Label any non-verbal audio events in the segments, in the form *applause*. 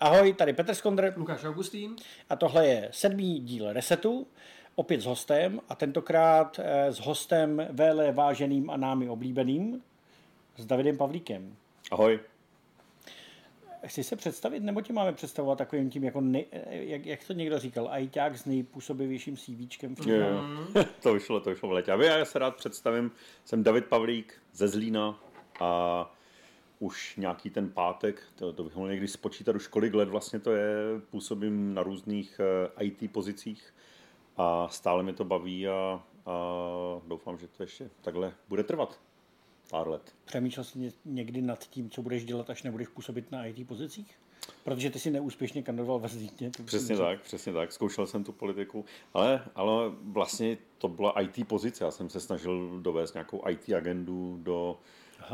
Ahoj, tady Petr Skondr. Lukáš Augustín. A tohle je sedmý díl Resetu, opět s hostem a tentokrát eh, s hostem vele váženým a námi oblíbeným, s Davidem Pavlíkem. Ahoj. Chci se představit, nebo tě máme představovat takovým tím, jako ne, jak, jak to někdo říkal, ajťák s nejpůsobivějším CVčkem v jo, jo. *laughs* to vyšlo, to vyšlo v letě. Já se rád představím, jsem David Pavlík ze Zlína a už nějaký ten pátek, to, to bych mohl někdy spočítat už kolik let vlastně to je, působím na různých eh, IT pozicích a stále mi to baví a, a doufám, že to ještě takhle bude trvat pár let. Přemýšlel jsi někdy nad tím, co budeš dělat, až nebudeš působit na IT pozicích? Protože ty si neúspěšně kandidoval ve Zlíně. Přesně tak, přesně tak. Zkoušel jsem tu politiku, ale, ale vlastně to byla IT pozice. Já jsem se snažil dovést nějakou IT agendu do,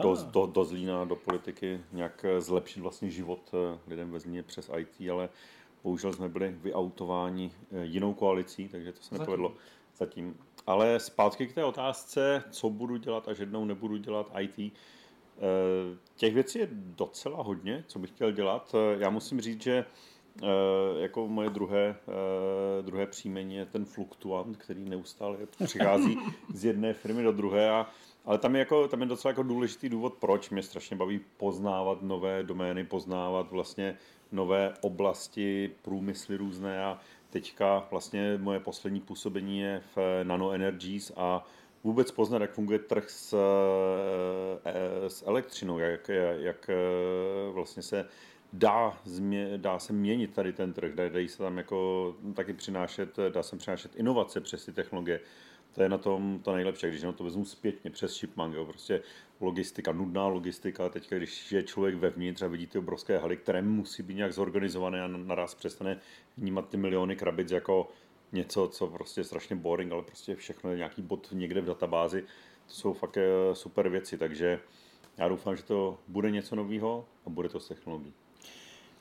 do, do, do Zlína, do politiky, nějak zlepšit vlastně život eh, lidem ve Zlíně přes IT, ale bohužel jsme byli vyautováni eh, jinou koalicí, takže to se nepovedlo zatím. Ale zpátky k té otázce, co budu dělat, až jednou nebudu dělat IT. Eh, těch věcí je docela hodně, co bych chtěl dělat. Já musím říct, že jako moje druhé, druhé příjmení je ten fluktuant, který neustále *laughs* přichází z jedné firmy do druhé a ale tam je, jako, tam je docela jako důležitý důvod, proč mě strašně baví poznávat nové domény, poznávat vlastně nové oblasti, průmysly různé a teďka vlastně moje poslední působení je v Nano Energies a vůbec poznat, jak funguje trh s, eh, s elektřinou, jak, jak eh, vlastně se dá, změ, dá se měnit tady ten trh, dají se tam jako taky přinášet, dá se přinášet inovace přes ty technologie. To je na tom to nejlepší, když na to vezmu zpětně přes Shipman, jo, prostě logistika, nudná logistika, teď když je člověk vevnitř a vidí ty obrovské haly, které musí být nějak zorganizované a naraz přestane vnímat ty miliony krabic jako něco, co prostě je strašně boring, ale prostě všechno je nějaký bod někde v databázi, to jsou fakt eh, super věci, takže já doufám, že to bude něco nového a bude to s technologií.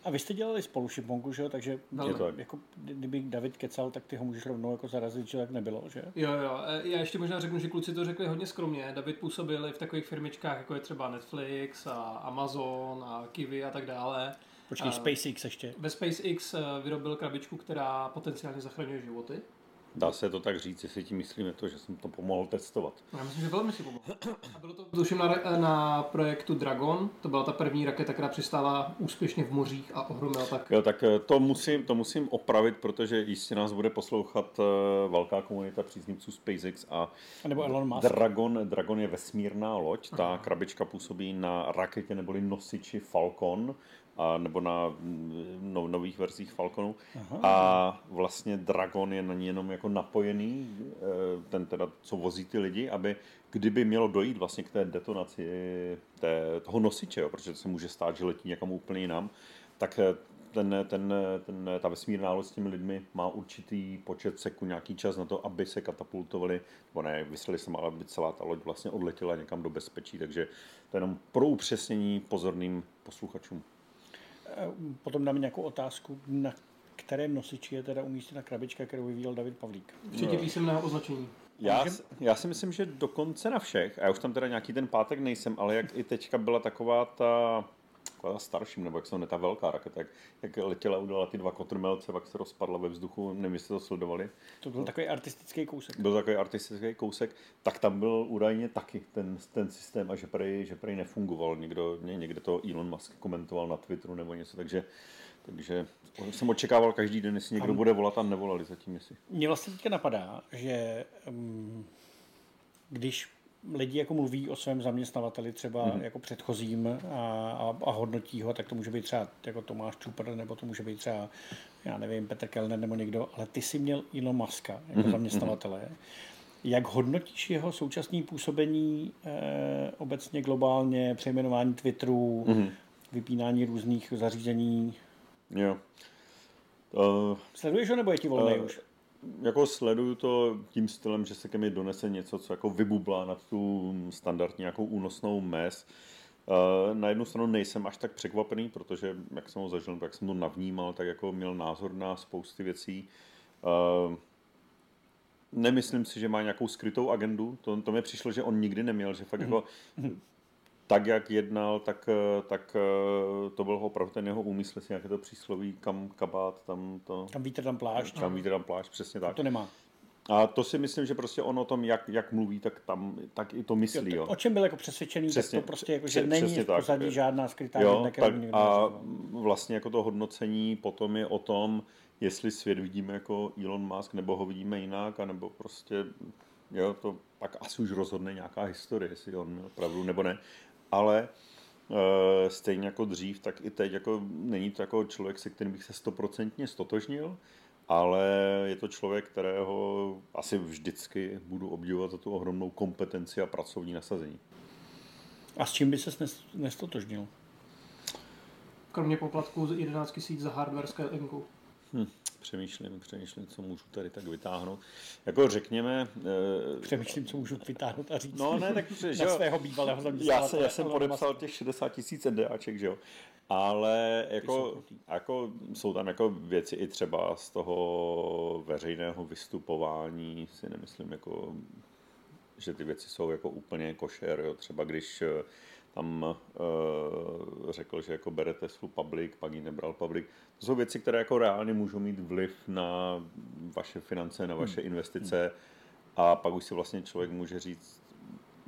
A vy jste dělali spolu šiponku, že jo? Takže je to jako, kdyby David kecal, tak ty ho můžeš rovnou jako zarazit, že tak nebylo, že? Jo, jo. E, já ještě možná řeknu, že kluci to řekli hodně skromně. David působil v takových firmičkách, jako je třeba Netflix a Amazon a Kiwi a tak dále. Počkej, a SpaceX ještě. Ve SpaceX e, vyrobil krabičku, která potenciálně zachraňuje životy. Dá se to tak říct, jestli ti myslíme to, že jsem to pomohl testovat. Já myslím, že velmi si pomohl. A bylo to tuším na, na projektu Dragon, to byla ta první raketa, která přistála úspěšně v mořích a ohromila tak. Jo, tak eh, to musím, to musím opravit, protože jistě nás bude poslouchat uh, velká komunita příznivců SpaceX a, a nebo Elon Musk. Dragon, Dragon je vesmírná loď, ta Aha. krabička působí na raketě neboli nosiči Falcon, a, nebo na mm, no, nových verzích Falconu. Aha. A vlastně Dragon je na ní jenom jako napojený, eh, ten teda, co vozí ty lidi, aby kdyby mělo dojít vlastně k té detonaci té, toho nosiče, jo, protože to se může stát, že letí někam úplně jinam, tak eh, ten, ten, ten, ta vesmírná loď s těmi lidmi má určitý počet sekund, nějaký čas na to, aby se katapultovali, nebo ne, vyslali jsem, ale aby celá ta loď vlastně odletěla někam do bezpečí, takže to je jenom pro upřesnění pozorným posluchačům. Eh, potom dáme nějakou otázku, na kterém nosiči je teda umístěna krabička, kterou vyvíjel David Pavlík. Včetně písemného označení. Já, já si myslím, že dokonce na všech, a já už tam teda nějaký ten pátek nejsem, ale jak i teďka byla taková ta taková starším, nebo jak se ta velká raketa, jak, jak letěla, udělala ty dva kotrmelce, pak se rozpadla ve vzduchu, nevím, jestli to sledovali. To byl takový artistický kousek. Byl takový artistický kousek, tak tam byl údajně taky ten, ten systém a že prej, že prej nefungoval. Někdo, někde to Elon Musk komentoval na Twitteru nebo něco, takže takže jsem očekával každý den, jestli někdo bude volat a nevolali zatím, jestli. Mně vlastně teďka napadá, že um, když lidi jako mluví o svém zaměstnavateli třeba mm. jako předchozím a, a, a hodnotí ho, tak to může být třeba jako Tomáš Čupr, nebo to může být třeba, já nevím, Petr Kellner nebo někdo, ale ty jsi měl Elon Muska jako mm. zaměstnavatele. Jak hodnotíš jeho současné působení eh, obecně globálně, přejmenování Twitteru, mm. vypínání různých zařízení? Jo. Uh, Sleduješ ho nebo je ti volný uh, už? Jako sleduju to tím stylem, že se ke mně donese něco, co jako vybublá nad tu standardní nějakou únosnou mez. Uh, na jednu stranu nejsem až tak překvapený, protože jak jsem ho zažil, jak jsem to navnímal, tak jako měl názor na spousty věcí. Uh, nemyslím si, že má nějakou skrytou agendu. To, to mi přišlo, že on nikdy neměl, že fakt jako tak, jak jednal, tak, eh, tak eh, to byl opravdu ten jeho úmysl, jestli nějaké to přísloví, kam kabát, tam to... Kam vítr, tam plášť. Kam vítr, tam plášť, přesně tak. To nemá. A to si myslím, že prostě on o tom, jak, jak mluví, tak tam tak i to myslí. Jo. O čem byl jako přesvědčený, Přesně, tak to prostě jako, že není v pozadí tak. žádná skrytá jo, jedna, tak a vlastně jako to hodnocení potom je o tom, jestli svět vidíme jako Elon Musk, nebo ho vidíme jinak, anebo prostě, jo, to pak asi už rozhodne nějaká historie, jestli on měl pravdu nebo ne. Ale e, stejně jako dřív, tak i teď jako není to jako člověk, se kterým bych se stoprocentně stotožnil, ale je to člověk, kterého asi vždycky budu obdivovat za tu ohromnou kompetenci a pracovní nasazení. A s čím by se nestotožnil? Kromě poplatku 11 000 za hardware scalinku. Hm, přemýšlím, přemýšlím, co můžu tady tak vytáhnout. Jako řekněme... E... Přemýšlím, co můžu vytáhnout a říct. No ne, tak *laughs* že na svého bývalého Já, se, já jsem podepsal těch 60 tisíc NDAček, že jo. Ale jako, jako jsou tam jako věci i třeba z toho veřejného vystupování, si nemyslím, jako, že ty věci jsou jako úplně košer, jo. Třeba když eh, tam uh, řekl, že jako bere Teslu public, pak ji nebral public. To jsou věci, které jako reálně můžou mít vliv na vaše finance, na vaše hmm. investice a pak už si vlastně člověk může říct,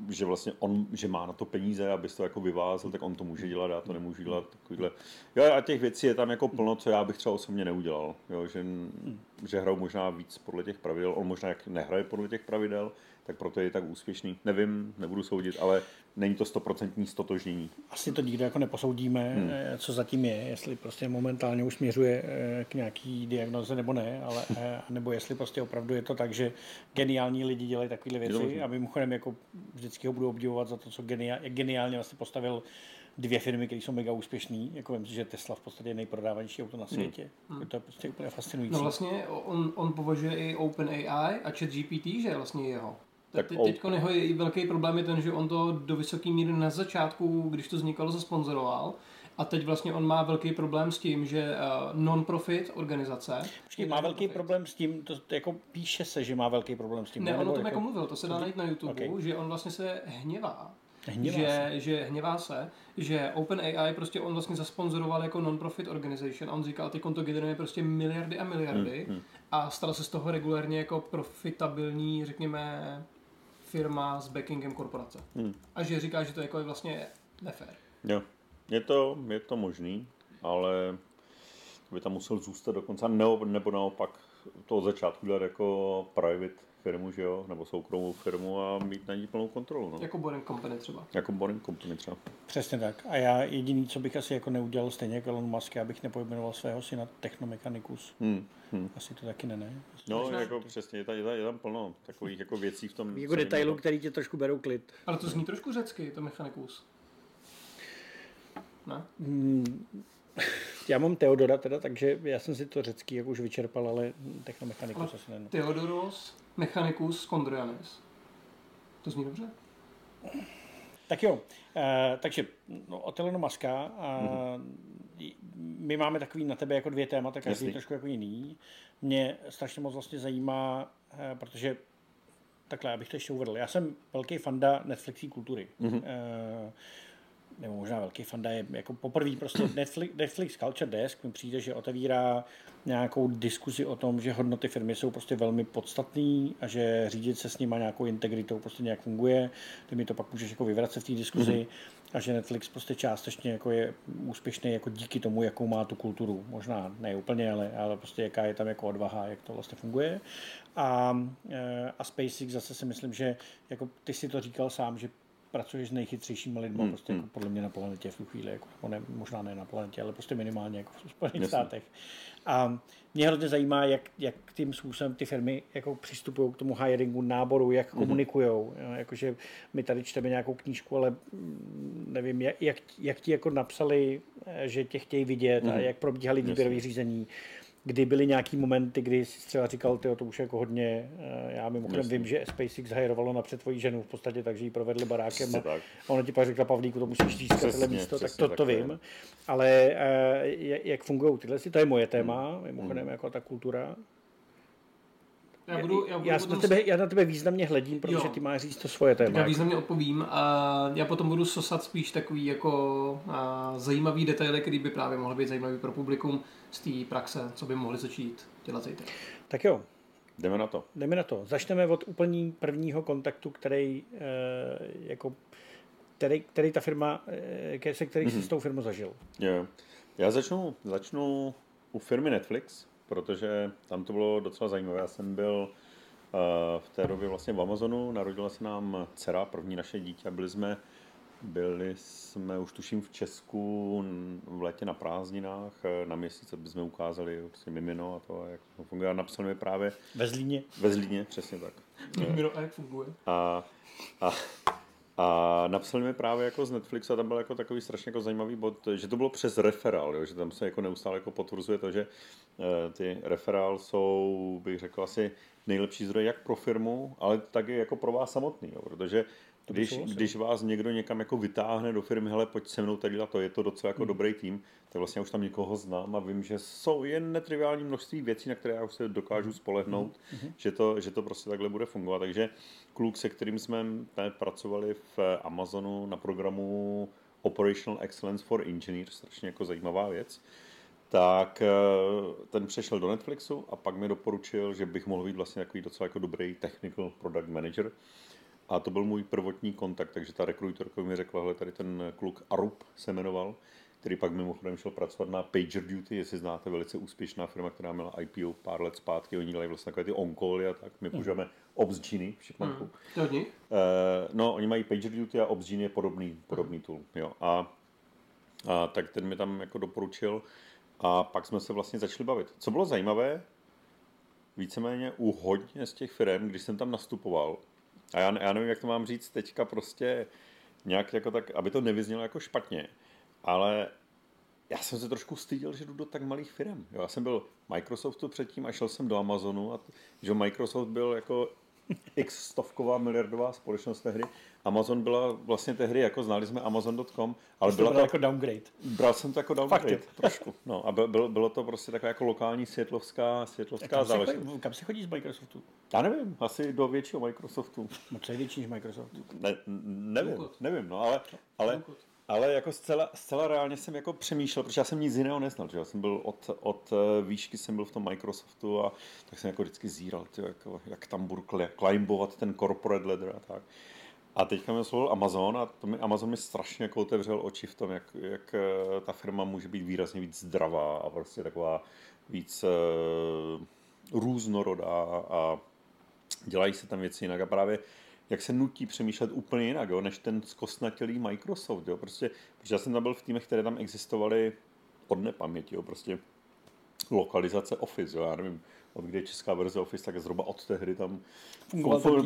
že vlastně on, že má na to peníze, aby to jako vyvázl, tak on to může dělat, já to nemůžu dělat. Takovýhle. Jo, a těch věcí je tam jako plno, co já bych třeba osobně neudělal. Jo, že, že hrajou možná víc podle těch pravidel, on možná jak nehraje podle těch pravidel, tak proto je tak úspěšný. Nevím, nebudu soudit, ale není to stoprocentní stotožnění. Asi to nikdo jako neposoudíme, hmm. co zatím je, jestli prostě momentálně už směřuje eh, k nějaký diagnoze nebo ne, ale *laughs* eh, nebo jestli prostě opravdu je to tak, že geniální lidi dělají takové věci a mimochodem jako vždycky ho budu obdivovat za to, co geniál, jak geniálně vlastně postavil dvě firmy, které jsou mega úspěšné, jako vím, že Tesla v podstatě je nejprodávanější auto na světě. Hmm. Jako to je prostě úplně fascinující. No vlastně on, on považuje i OpenAI a ChatGPT, že je vlastně jeho. Tak teď, teď jeho velký problém je ten, že on to do vysoké míry na začátku, když to vznikalo, zasponzoroval. A teď vlastně on má velký problém s tím, že uh, non-profit organizace... Počkej, má velký problém s tím, to, to jako píše se, že má velký problém s tím. Ne, on o tom jako... jako mluvil, to se dá najít na YouTube, okay. že on vlastně se hněvá. Hněvá že, se. že hněvá se, že OpenAI prostě on vlastně zasponzoroval jako non-profit organization a on říkal, ty konto generuje prostě miliardy a miliardy hmm, hmm. a stal se z toho regulérně jako profitabilní, řekněme, firma s backingem korporace. Hmm. A že říká, že to jako je vlastně nefér. Jo, je to, je to možný, ale by tam musel zůstat dokonce, nebo, nebo naopak to od začátku dělat jako private firmu, že jo, nebo soukromou firmu a mít na ní plnou kontrolu. No. Jako Boring Company třeba. Jako Boring Company třeba. Přesně tak. A já jediný, co bych asi jako neudělal stejně jako Elon Musk, abych nepojmenoval svého syna Technomechanicus. Hmm. Hmm. Asi to taky ne, ne? No, Možná jako ty... přesně, je tam, je, tam, je tam plno takových jako věcí v tom. Jako detailů, který ti trošku berou klid. Ale to zní trošku řecky, to Mechanicus. Ne? Hmm. Já mám Teodora teda, takže já jsem si to řecký jak už vyčerpal, ale technomechanikus asi ne. Teodoros Mechanicus Kondrianis. To zní dobře? Tak jo, e, takže no, o Elonu Maska. E, mm-hmm. My máme takový na tebe jako dvě témata, každý je trošku jako jiný. Mě strašně moc vlastně zajímá, e, protože takhle, abych to ještě uvedl. Já jsem velký fanda Netflixí kultury. Mm-hmm. E, nebo možná velký fanda je jako poprvé prostě *clears throat* Netflix, Netflix Culture Desk mi přijde, že otevírá nějakou diskuzi o tom, že hodnoty firmy jsou prostě velmi podstatné a že řídit se s nimi nějakou integritou prostě nějak funguje. Ty mi to pak můžeš jako vyvracet v té diskuzi mm-hmm. a že Netflix prostě částečně jako je úspěšný jako díky tomu, jakou má tu kulturu. Možná ne úplně, ale, ale prostě jaká je tam jako odvaha, jak to vlastně funguje. A, eh, a SpaceX zase si myslím, že jako ty si to říkal sám, že pracuješ s nejchytřejšími lidmi, hmm, prostě jako hmm. podle mě na planetě v tu chvíli, jako, ne, možná ne na planetě, ale prostě minimálně jako v Spojených státech. A mě hrozně zajímá, jak, jak tím způsobem ty firmy jako přistupují k tomu hiringu, náboru, jak mm-hmm. komunikují. Jakože my tady čteme nějakou knížku, ale mm, nevím, jak, jak, ti jako napsali, eh, že tě chtějí vidět mm-hmm. a mhm. jak probíhaly výběrové řízení kdy byly nějaký momenty, kdy jsi třeba říkal, ty to už jako hodně, eh, já mimochodem Jasně. vím, že SpaceX hajrovalo napřed tvoji ženu v podstatě, takže ji provedli barákem a, a ona ti pak řekla, Pavlíku, to musíš získat tohle místo, tak to, to vím. Ale eh, jak fungují tyhle, to je moje téma, hmm. mimochodem hmm. jako ta kultura. Já, budu, já, budu já, na tebe, já na tebe významně hledím, protože jo. ty máš říct to svoje téma. Tak já významně odpovím a já potom budu sosat spíš takový jako a, zajímavý detaily, který by právě mohly být zajímavý pro publikum z té praxe, co by mohli začít dělat zítra. Tak jo. Jdeme na to. Jdeme na to. Začneme od úplní prvního kontaktu, který e, jako který, který ta firma, e, se který mm-hmm. si mhm. s tou firmou zažil. Jo. Já začnu, začnu u firmy Netflix, protože tam to bylo docela zajímavé. Já jsem byl uh, v té době vlastně v Amazonu, narodila se nám dcera, první naše dítě, byli jsme byli jsme už tuším v Česku v létě na prázdninách, eh, na měsíc, aby jsme ukázali prostě mimino a to, jak to funguje. A napsali mi právě... Ve Zlíně. Ve Zlíně, přesně tak. Mimino a jak funguje. A, a, a napsali mi právě jako z Netflixu a tam byl jako takový strašně jako zajímavý bod, že to bylo přes referál, jo, že tam se jako neustále jako potvrzuje to, že uh, ty referál jsou, bych řekl, asi nejlepší zdroj jak pro firmu, ale taky jako pro vás samotný, jo, protože když, když vás někdo někam jako vytáhne do firmy, hele, pojď se mnou tady to, je to docela jako hmm. dobrý tým, tak vlastně už tam někoho znám a vím, že jsou jen netriviální množství věcí, na které já už se dokážu hmm. spolehnout, hmm. Že, to, že to prostě takhle bude fungovat. Takže kluk, se kterým jsme pracovali v Amazonu na programu Operational Excellence for Engineers, strašně jako zajímavá věc, tak eh, ten přešel do Netflixu a pak mi doporučil, že bych mohl být vlastně takový docela jako dobrý technical product manager. A to byl můj prvotní kontakt, takže ta rekruterka mi řekla, že tady ten kluk Arup se jmenoval, který pak mimochodem šel pracovat na PagerDuty, jestli znáte, velice úspěšná firma, která měla IPO pár let zpátky, oni dělají vlastně takové ty on a tak, my hmm. používáme Obsgeny v Šipmanku. Hmm. Uh, no, oni mají PagerDuty a Obsgeny je podobný, podobný tool, jo. A, a tak ten mi tam jako doporučil a pak jsme se vlastně začali bavit. Co bylo zajímavé, víceméně u hodně z těch firm, když jsem tam nastupoval, a já, já nevím, jak to mám říct teďka prostě nějak jako tak, aby to nevyznělo jako špatně, ale já jsem se trošku styděl, že jdu do tak malých firm. Jo, já jsem byl Microsoftu předtím a šel jsem do Amazonu a že Microsoft byl jako x stovková miliardová společnost tehdy. Amazon byla vlastně tehdy, jako znali jsme Amazon.com, ale byla to, jako downgrade. Bral jsem to jako downgrade Fakt trošku. No, a bylo, bylo to prostě taková jako lokální světlovská, světlovská záležitost. Kam se chodí z Microsoftu? Já nevím, asi do většího Microsoftu. No, co je větší než Microsoft? Ne, nevím, nevím, no, ale, ale, ale jako zcela, zcela reálně jsem jako přemýšlel, protože já jsem nic jiného neznal, že já jsem byl od, od eh, výšky, jsem byl v tom Microsoftu a tak jsem jako vždycky zíral, tyjo, jako, jak tam budu climbovat ten corporate ladder a tak. A teďka mi oslovil Amazon a to mi, Amazon mi strašně jako otevřel oči v tom, jak, jak eh, ta firma může být výrazně víc zdravá a prostě taková víc uh, různorodá a dělají se tam věci jinak a právě jak se nutí přemýšlet úplně jinak, jo, než ten zkostnatělý Microsoft. Jo, prostě, protože já jsem tam byl v týmech, které tam existovaly od nepaměti, jo, prostě lokalizace Office, jo, já nevím, od kdy je česká verze Office, tak zhruba od tehdy tam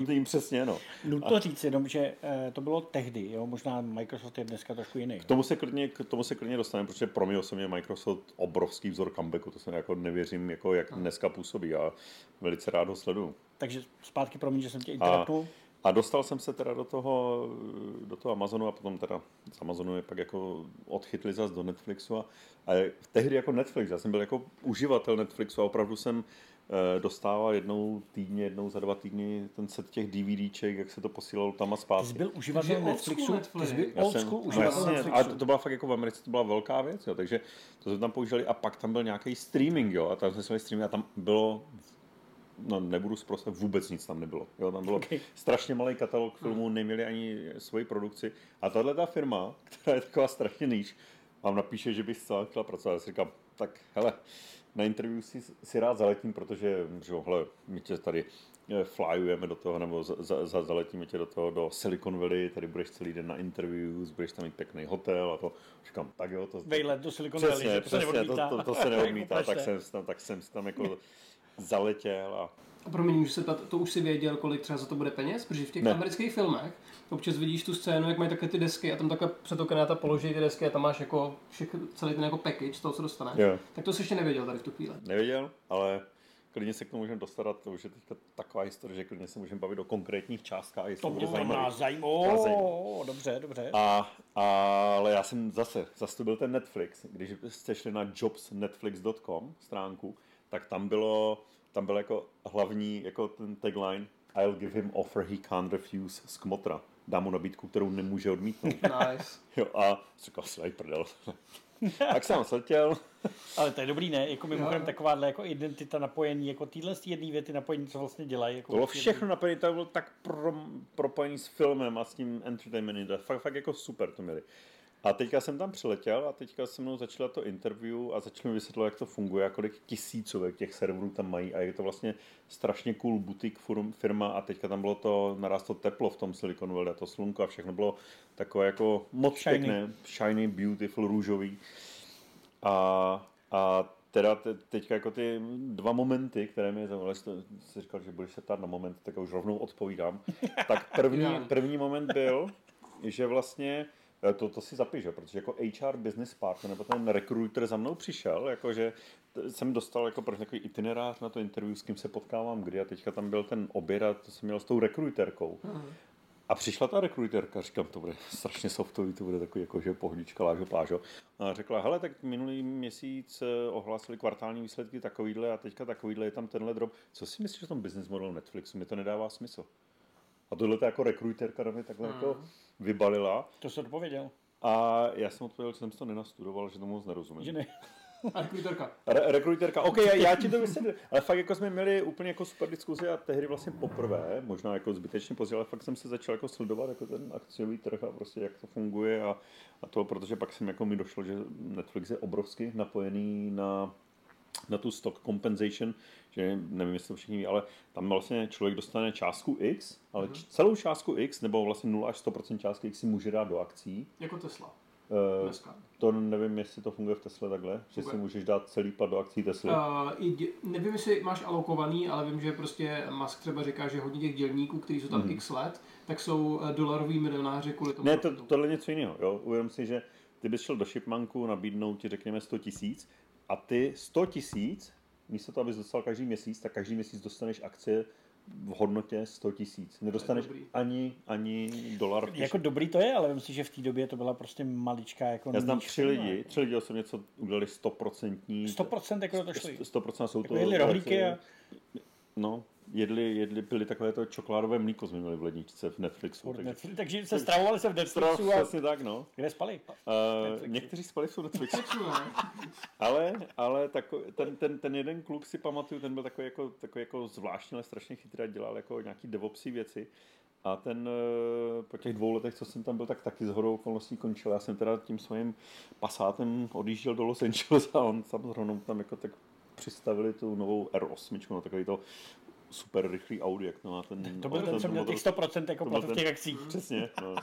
tým přesně, no. Nutno a... říct jenom, že eh, to bylo tehdy, jo, možná Microsoft je dneska trošku jiný. K tomu se klidně, k tomu se klidně dostaneme, protože pro mě osobně Microsoft obrovský vzor comebacku, to se jako nevěřím, jako jak dneska působí a velice rád ho sleduju. Takže zpátky pro mě, že jsem tě interrupnul. A a dostal jsem se teda do toho, do toho Amazonu a potom teda z Amazonu je pak jako odchytli zase do Netflixu a, a tehdy jako Netflix, já jsem byl jako uživatel Netflixu a opravdu jsem e, dostával jednou týdně, jednou za dva týdny ten set těch DVDček, jak se to posílalo tam a zpátky. Ty jsi byl uživatel Netflixu? Netflix. Ty jsi byl old school uživatel no, Netflixu. A to, to byla fakt jako v Americe, to byla velká věc, jo, takže to jsme tam používali a pak tam byl nějaký streaming, jo, a tam jsme se streaming a tam bylo no nebudu zprostit, vůbec nic tam nebylo. Jo, tam bylo okay. strašně malý katalog filmů, neměli ani svoji produkci. A tahle ta firma, *laughs* která je taková strašně níž, vám napíše, že bych chtěla pracovat. Já si říkám, tak hele, na interview si, si rád zaletím, protože že, hele, my tě tady eh, flyujeme do toho, nebo za, za, zaletíme tě do toho, do Silicon Valley, tady budeš celý den na interviews, budeš tam mít pěkný hotel a to. Říkám, tak jo, to... Vejlet do Silicon Valley, to přesně, se neodmítá. To, to, to se neodmítá, *laughs* tak jsem, tam, tak jsem tam jako zaletěl a a promiň, můžu se ptat, to už si věděl, kolik třeba za to bude peněz? Protože v těch ne. amerických filmech občas vidíš tu scénu, jak mají takové ty desky a tam takhle před okenáta položí ty desky a tam máš jako všechny, celý ten jako package z toho, co dostaneš. Jo. Tak to jsi ještě nevěděl tady v tu chvíli. Nevěděl, ale klidně se k tomu můžeme dostat, to už je teďka taková historie, že klidně se můžeme bavit o konkrétních částkách. To mě zajímá. Zajímá. Dobře, dobře. A, a, ale já jsem zase, zase to byl ten Netflix, když jste šli na jobsnetflix.com stránku, tak tam bylo tam byl jako hlavní, jako ten tagline I'll give him offer he can't refuse z Kmotra. Dám mu nabídku, kterou nemůže odmítnout. Nice. *laughs* jo, a říkal si, prdel. *laughs* tak jsem sletěl. Ale to je dobrý, ne? Jako mimochodem takováhle jako identita napojení, jako týhle z jedné věty napojení, co vlastně dělají. Jako to bylo všechno napojené, to bylo tak pro, propojený s filmem a s tím entertainmentem. Fakt, fakt jako super to měli. A teďka jsem tam přiletěl a teďka se mnou začala to interview a začali mi vysvětlovat, jak to funguje a kolik tisícovek těch serverů tam mají a je to vlastně strašně cool butik firma a teďka tam bylo to, naraz to teplo v tom Silicon Valley a to slunko a všechno bylo takové jako moc shiny. pěkné, shiny, beautiful, růžový. A, a teda te, teďka jako ty dva momenty, které mě zaujali, jsi říkal, že budeš se ptát na moment, tak už rovnou odpovídám. Tak první, *laughs* první moment byl, že vlastně to, to si zapiš, protože jako HR business partner nebo ten recruiter za mnou přišel, jakože jsem dostal jako první takový itinerář na to interview, s kým se potkávám kdy a teďka tam byl ten oběd a to jsem měl s tou rekruterkou. Uh-huh. A přišla ta rekruterka, říkám, to bude strašně softový, to bude takový jako, že pohodička, lážo, plážo. A řekla, hele, tak minulý měsíc eh, ohlásili kvartální výsledky takovýhle a teďka takovýhle je tam tenhle drop. Co si myslíš o tom business modelu Netflixu? Mi to nedává smysl. A tohle to jako rekruterka na mě takhle hmm. jako vybalila. To jsi odpověděl. A já jsem odpověděl, že jsem to nenastudoval, že tomu moc nerozumím. Že ne. *laughs* A rekruterka. Re- rekruterka, OK, já, já ti to vysvětlím. Ale fakt jako jsme měli úplně jako super diskuzi a tehdy vlastně poprvé, možná jako zbytečně pozdě, ale fakt jsem se začal jako sledovat jako ten akciový trh a prostě jak to funguje a, a to, protože pak jsem jako mi došlo, že Netflix je obrovsky napojený na na tu stock compensation, že nevím, jestli to všichni ví, ale tam vlastně člověk dostane částku X, ale mm-hmm. celou částku X, nebo vlastně 0 až 100% částky X si může dát do akcí. Jako Tesla. Uh, to nevím, jestli to funguje v Tesle takhle, že si můžeš dát celý plat do akcí Tesly. Uh, i, nevím, jestli máš alokovaný, ale vím, že prostě Musk třeba říká, že hodně těch dělníků, kteří jsou tam mm-hmm. x let, tak jsou eh, dolaroví milionáři kvůli tomu. Ne, to, tohle je něco jiného. Jo? Uvědom si, že ty bys šel do Shipmanku, nabídnout ti řekněme 100 tisíc a ty 100 tisíc, místo toho, abys dostal každý měsíc, tak každý měsíc dostaneš akcie v hodnotě 100 tisíc. Nedostaneš ani, ani dolar. Jako dobrý to je, ale myslím, že v té době to byla prostě maličká jako Já znám tři lidi, tři lidi osobně, co udělali 100%. 100% jako to šli. 100% jsou jako to... Jedli rohlíky a... No, jedli, jedli, pili takové to čokoládové mlíko jsme měli v ledničce v Netflixu. takže, Netflix, takže se stravovali se v Netflixu. a... Přesně tak, no. Kde spali? Uh, někteří spali v Netflixu. *laughs* ale ale tako, ten, ten, ten, jeden kluk si pamatuju, ten byl takový jako, takový jako zvláštní, ale strašně chytrý a dělal jako nějaký devopsy věci. A ten eh, po těch dvou letech, co jsem tam byl, tak taky z hodou okolností končil. Já jsem teda tím svým pasátem odjížděl do Los Angeles a on tam zrovna tam jako tak přistavili tu novou R8, no takový to super rychlý Audi, jak to má ten... To byl ten, co měl těch 100% jako platu v těch akcích. *laughs* Přesně, no.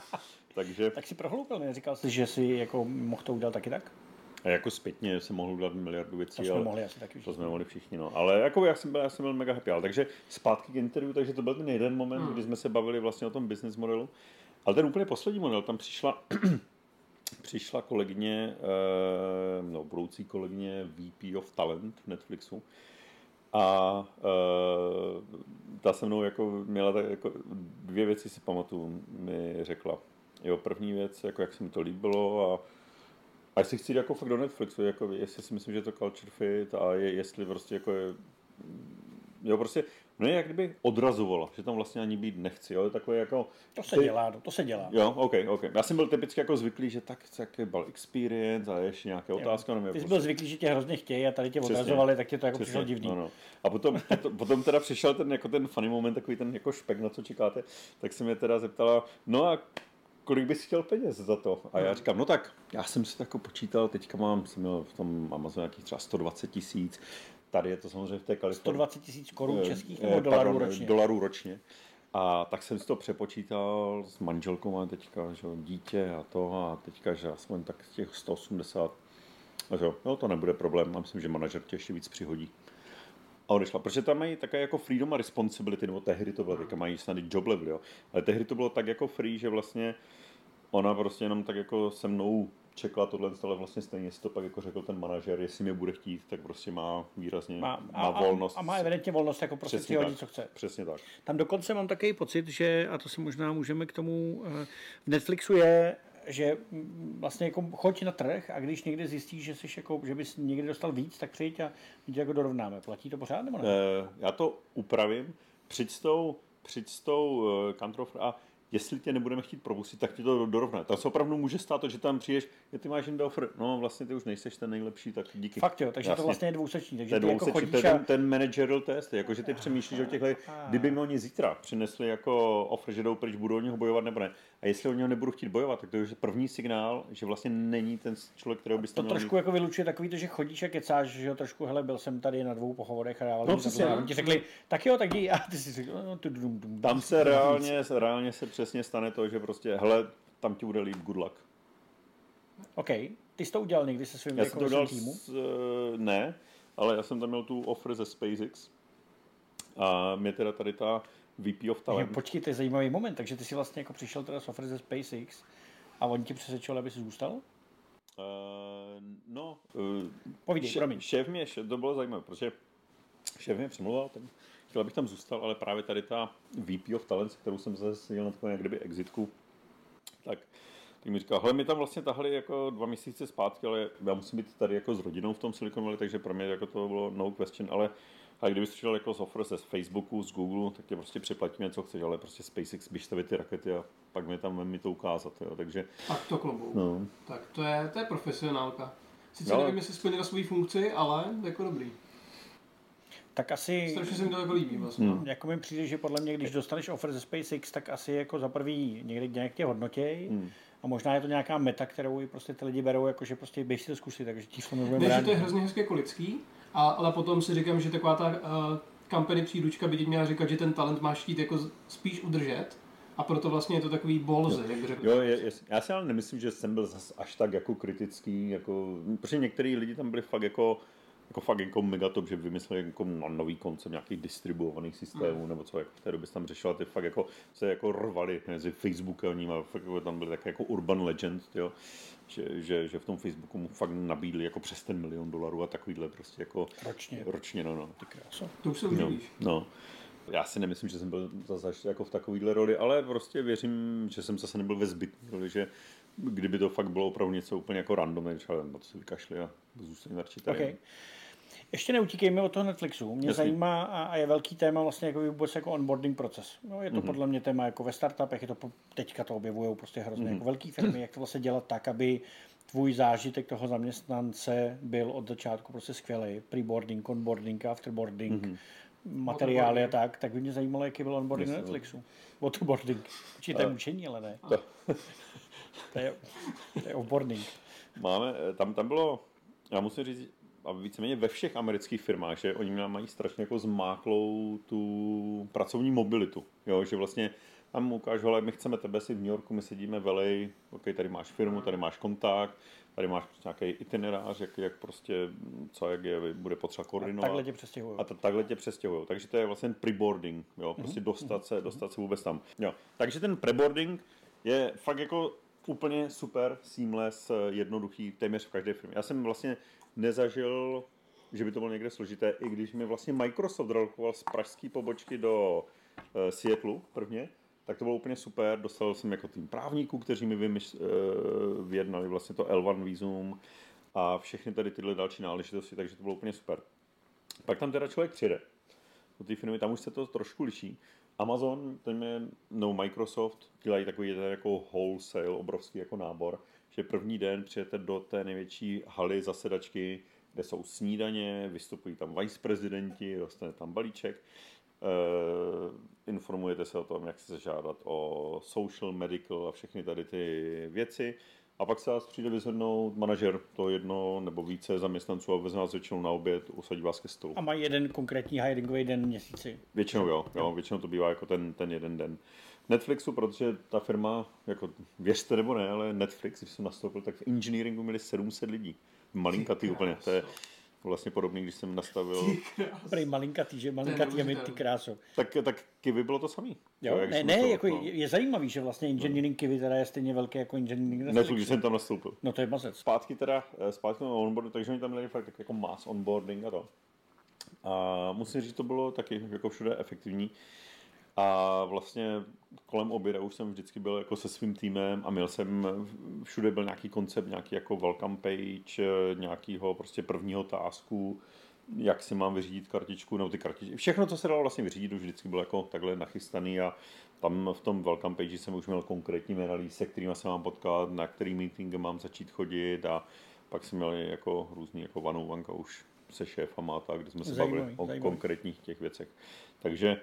Takže... tak si prohloupil, neříkal jsi, že si jako mohl to udělat taky tak? A jako zpětně jsem mohl udělat miliardu věcí. To jsme ale mohli asi taky To jsme mohli všichni, no. Ale jako já jsem byl, já jsem byl mega happy. Ale takže zpátky k interview, takže to byl ten jeden moment, hmm. kdy jsme se bavili vlastně o tom business modelu. Ale ten úplně poslední model, tam přišla *clears throat* přišla kolegyně, eh, no, budoucí kolegyně VP of Talent v Netflixu, a uh, ta se mnou jako měla tak, jako dvě věci si pamatuju, mi řekla. Jo, první věc, jako jak se mi to líbilo a, a jestli chci jít jako fakt do Netflixu, jako jestli si myslím, že je to culture fit a je, jestli prostě jako je, jo, prostě No jak kdyby odrazovalo, že tam vlastně ani být nechci, jo, takové jako... To se ty... dělá, to se dělá. Jo, ok, ok. Já jsem byl typicky jako zvyklý, že tak, tak byl experience a ještě nějaké jo. otázky. Ty jsi prostě... byl zvyklý, že tě hrozně chtějí a tady tě Přesně. odrazovali, tak tě to jako Přesně. přišlo divný. No, no. A potom, potom, potom, teda přišel ten, jako ten funny moment, takový ten jako špek, na co čekáte, tak se mě teda zeptala, no a kolik bys chtěl peněz za to? A já říkám, no tak, já jsem si to jako počítal, teďka mám, jsem měl v tom Amazon nějakých třeba 120 tisíc, Tady je to samozřejmě v té Kalifornii. 120 tisíc korun eh, českých nebo dolarů pardon, ročně? dolarů ročně. A tak jsem si to přepočítal s manželkou, mám teďka že, dítě a to a teďka, že aspoň tak těch 180, a že, no to nebude problém, já myslím, že manažer tě ještě víc přihodí. A odešla, protože tam mají také jako freedom a responsibility, nebo tehdy to bylo, teďka mají snad job level, jo. Ale tehdy to bylo tak jako free, že vlastně ona prostě jenom tak jako se mnou čekla tohle, ale vlastně stejně si to pak jako řekl ten manažer, jestli mě bude chtít, tak prostě má výrazně má, má a, volnost. A, a má evidentně volnost, jako prostě si hodit, co chce. Přesně tak. Tam dokonce mám takový pocit, že, a to si možná můžeme k tomu, eh, v Netflixu je že vlastně jako choď na trh a když někde zjistíš, že, jsi jako, že bys někdy dostal víc, tak přijď a my tě jako dorovnáme. Platí to pořád nebo ne? Uh, já to upravím. Přijď s tou, přijď s tou uh, a jestli tě nebudeme chtít propustit, tak ti to dorovná. To se opravdu může stát, to, že tam přijdeš, že ty máš jinde offer, no vlastně ty už nejseš ten nejlepší, tak díky. Fakt jo, takže Jasně. to vlastně je dvousečný. Takže to je jako chodíš ten, a... ten managerial test, jakože ty přemýšlíš o těchto, kdyby mi oni zítra přinesli jako offer, že jdou pryč, budou o něho bojovat nebo ne. A jestli o něho nebudu chtít bojovat, tak to je první signál, že vlastně není ten člověk, kterého byste To trošku jako vylučuje takový to, že chodíš a kecáš, že jo, trošku, hele, byl jsem tady na dvou pohovorech a dával no, přesně, ti řekli, tak jo, tak jdi, a ty si řekl, no, tu, dum, dum, Tam se *laughs* reálně, reálně se přesně stane to, že prostě, hele, tam ti bude líp, good luck. OK, ty jsi to udělal někdy se svým já jako to týmu? S, uh, ne, ale já jsem tam měl tu offer ze SpaceX a mě teda tady ta VP of Talent. Počkej, to je zajímavý moment, takže ty jsi vlastně jako přišel teda s offer ze SpaceX a oni ti přesvědčili, aby jsi zůstal? Uh, no, uh, Povídej, šéf, promiň. Šéf mě, šéf, to bylo zajímavé, protože šéf mě přemluval, ten chtěl, abych tam zůstal, ale právě tady ta VP of Talents, kterou jsem zase seděl na takovém jak kdyby exitku, tak tak mi říkal, hele, my tam vlastně tahli jako dva měsíce zpátky, ale já musím být tady jako s rodinou v tom Silicon Valley, takže pro mě jako to bylo no question, ale a kdybys přišel jako z offer ze Facebooku, z Google, tak tě prostě přeplatíme, co chceš, ale prostě SpaceX, běž stavit ty rakety a pak mi tam mi to ukázat, jo, takže... Tak to klobou. No. Tak to je, to je profesionálka. Sice no. nevím, jestli splnila svoji funkci, ale jako dobrý. Tak asi... Strašně se mi to jako líbí vlastně. Hmm. Jako mi přijde, že podle mě, když dostaneš offer ze SpaceX, tak asi jako za prvý někde nějak tě hodnotěj. Hmm. A možná je to nějaká meta, kterou prostě ty lidi berou, jako že prostě běž si to zkusit, takže ti to nebudeme Ne, že to je hrozně hezké jako lidský, a, ale potom si říkám, že taková ta uh, company příručka by ti měla říkat, že ten talent máš chtít jako spíš udržet, a proto vlastně je to takový bolzy, jak by řekl. Jo, je, je, já si ale nemyslím, že jsem byl zas až tak jako kritický, jako, protože některý lidi tam byli fakt jako jako fakt jako megatop, že vymysleli jako nový koncept nějakých distribuovaných systémů, mm. nebo co, jako v té době tam řešila, ty fakt jako se jako rvali mezi Facebookem a fakt jako tam byly také jako urban legend, jo, že, že, že, v tom Facebooku mu fakt nabídli jako přes ten milion dolarů a takovýhle prostě jako ročně, ročně no, no. Ty krása. To už se no, no. Já si nemyslím, že jsem byl zase jako v takovéhle roli, ale prostě věřím, že jsem zase nebyl ve zbytné roli, že kdyby to fakt bylo opravdu něco úplně jako random, než ale to si vykašli a zůstane radši tady. Okay. Ještě neutíkejme od toho Netflixu. Mě Jasně. zajímá a je velký téma vlastně jako vůbec jako onboarding proces. No, je to mm-hmm. podle mě téma jako ve startupech, je to teďka to objevují prostě hrozně mm-hmm. jako velký firmy, jak to vlastně dělat tak, aby tvůj zážitek toho zaměstnance byl od začátku prostě skvělý. Preboarding, onboarding, afterboarding, mm-hmm. materiály a tak, tak by mě zajímalo, jaký byl onboarding na Netflixu. Waterboarding. Určitě to je mučení, ale ne. *laughs* To, je, to je offboarding. Máme, tam, tam bylo, já musím říct, a víceméně ve všech amerických firmách, že oni mají strašně jako zmáklou tu pracovní mobilitu, jo, že vlastně tam ukážu, ale my chceme tebe si v New Yorku, my sedíme v LA, ok, tady máš firmu, tady máš kontakt, tady máš nějaký itinerář, jak, jak prostě, co, jak je, bude potřeba koordinovat. A takhle tě přestěhují. A t- takhle tě přestěhují. Takže to je vlastně preboarding, jo, prostě mm-hmm. dostat se, dostat se vůbec tam. Jo. Takže ten preboarding je fakt jako úplně super, seamless, jednoduchý, téměř v každé firmě. Já jsem vlastně nezažil, že by to bylo někde složité, i když mi vlastně Microsoft relokoval z pražské pobočky do uh, Seattleu prvně, tak to bylo úplně super. Dostal jsem jako tým právníků, kteří mi vymyš, uh, vyjednali vlastně to L1 vízum a všechny tady tyhle další náležitosti, takže to bylo úplně super. Pak tam teda člověk přijde do té firmy, tam už se to trošku liší. Amazon, ten je, no Microsoft, dělají takový jeden jako wholesale, obrovský jako nábor, že první den přijete do té největší haly zasedačky, kde jsou snídaně, vystupují tam viceprezidenti, dostane tam balíček, Uh, informujete se o tom, jak se žádat o social, medical a všechny tady ty věci. A pak se vás přijde vyzvednout manažer, to jedno nebo více zaměstnanců a vezme vás většinou na oběd, usadí vás ke stolu. A mají jeden konkrétní hiringový den měsíci? Většinou jo, jo, většinou to bývá jako ten, ten jeden den. Netflixu, protože ta firma, jako věřte nebo ne, ale Netflix, když jsem nastoupil, tak v engineeringu měli 700 lidí. Malinkatý úplně, to je vlastně podobný, když jsem nastavil... Prej malinkatý, že malinkatý je mi ty krásu. Tak, tak Kivy bylo to samý. Jo, jo ne, ne, to, jako no. je zajímavý, že vlastně engineering Kivy teda je stejně velký jako engineering. Netflix, když jsem tam nastoupil. No to je mazec. Zpátky teda, eh, zpátky na onboarding, takže oni tam měli fakt jako mass onboarding a to. A musím říct, to bylo taky jako všude efektivní. A vlastně kolem oběda už jsem vždycky byl jako se svým týmem a měl jsem, všude byl nějaký koncept, nějaký jako welcome page, nějakýho prostě prvního tásku, jak si mám vyřídit kartičku, nebo ty kartičky. Všechno, co se dalo vlastně vyřídit, už vždycky bylo jako takhle nachystaný a tam v tom welcome page jsem už měl konkrétní jména se kterými se mám potkat, na který meeting mám začít chodit a pak jsem měl jako různý jako vanou vanka už se šéfama, tak, kde jsme se zajímavý, bavili o zajímavý. konkrétních těch věcech. Takže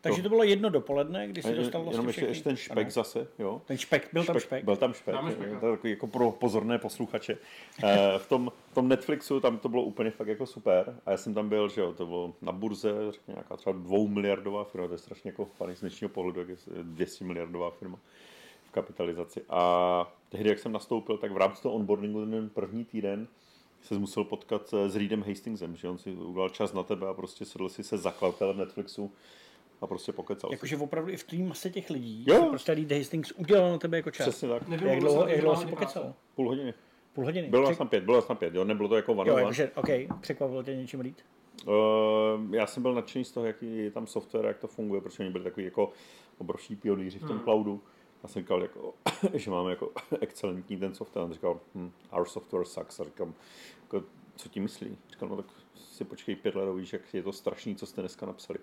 takže to bylo jedno dopoledne, kdy jsi dostal vlastně Jenom ještě, ještě ten špek ano. zase, jo. Ten špek, byl špek, tam špek. Byl tam špek, špek to je takový jako pro pozorné posluchače. Eh, v, tom, v tom Netflixu tam to bylo úplně fakt jako super a já jsem tam byl, že jo, to bylo na burze, řekněme nějaká třeba dvou miliardová firma, to je strašně jako fany z dnešního pohledu, jak je 200 miliardová firma v kapitalizaci. A tehdy, jak jsem nastoupil, tak v rámci toho onboardingu ten první týden se musel potkat s Reedem Hastingsem, že on si udělal čas na tebe a prostě sedl si se zakladatelem Netflixu a prostě pokecal. Jakože opravdu i v té mase těch lidí jo. se prostě Reed Hastings udělal na tebe jako čas. Přesně tak. Nevím, jak dlouho, jak dlouho si pokecal? Půl hodiny. Půl hodiny? Bylo nás tam pět, bylo nás tam pět, jo, nebylo to jako one Jo, jakože, OK, překvapilo tě něčím Reed? Uh, já jsem byl nadšený z toho, jaký je tam software, jak to funguje, protože oni byli takový jako obrovští pionýři v tom hmm. cloudu. Já jsem říkal, jako, *coughs* že máme jako *coughs* excelentní ten software. On říkal, hm, our software sucks. A říkám, jako, co ti myslí? Říkal, no tak si počkej pět let, víš, jak je to strašný, co jste dneska napsali.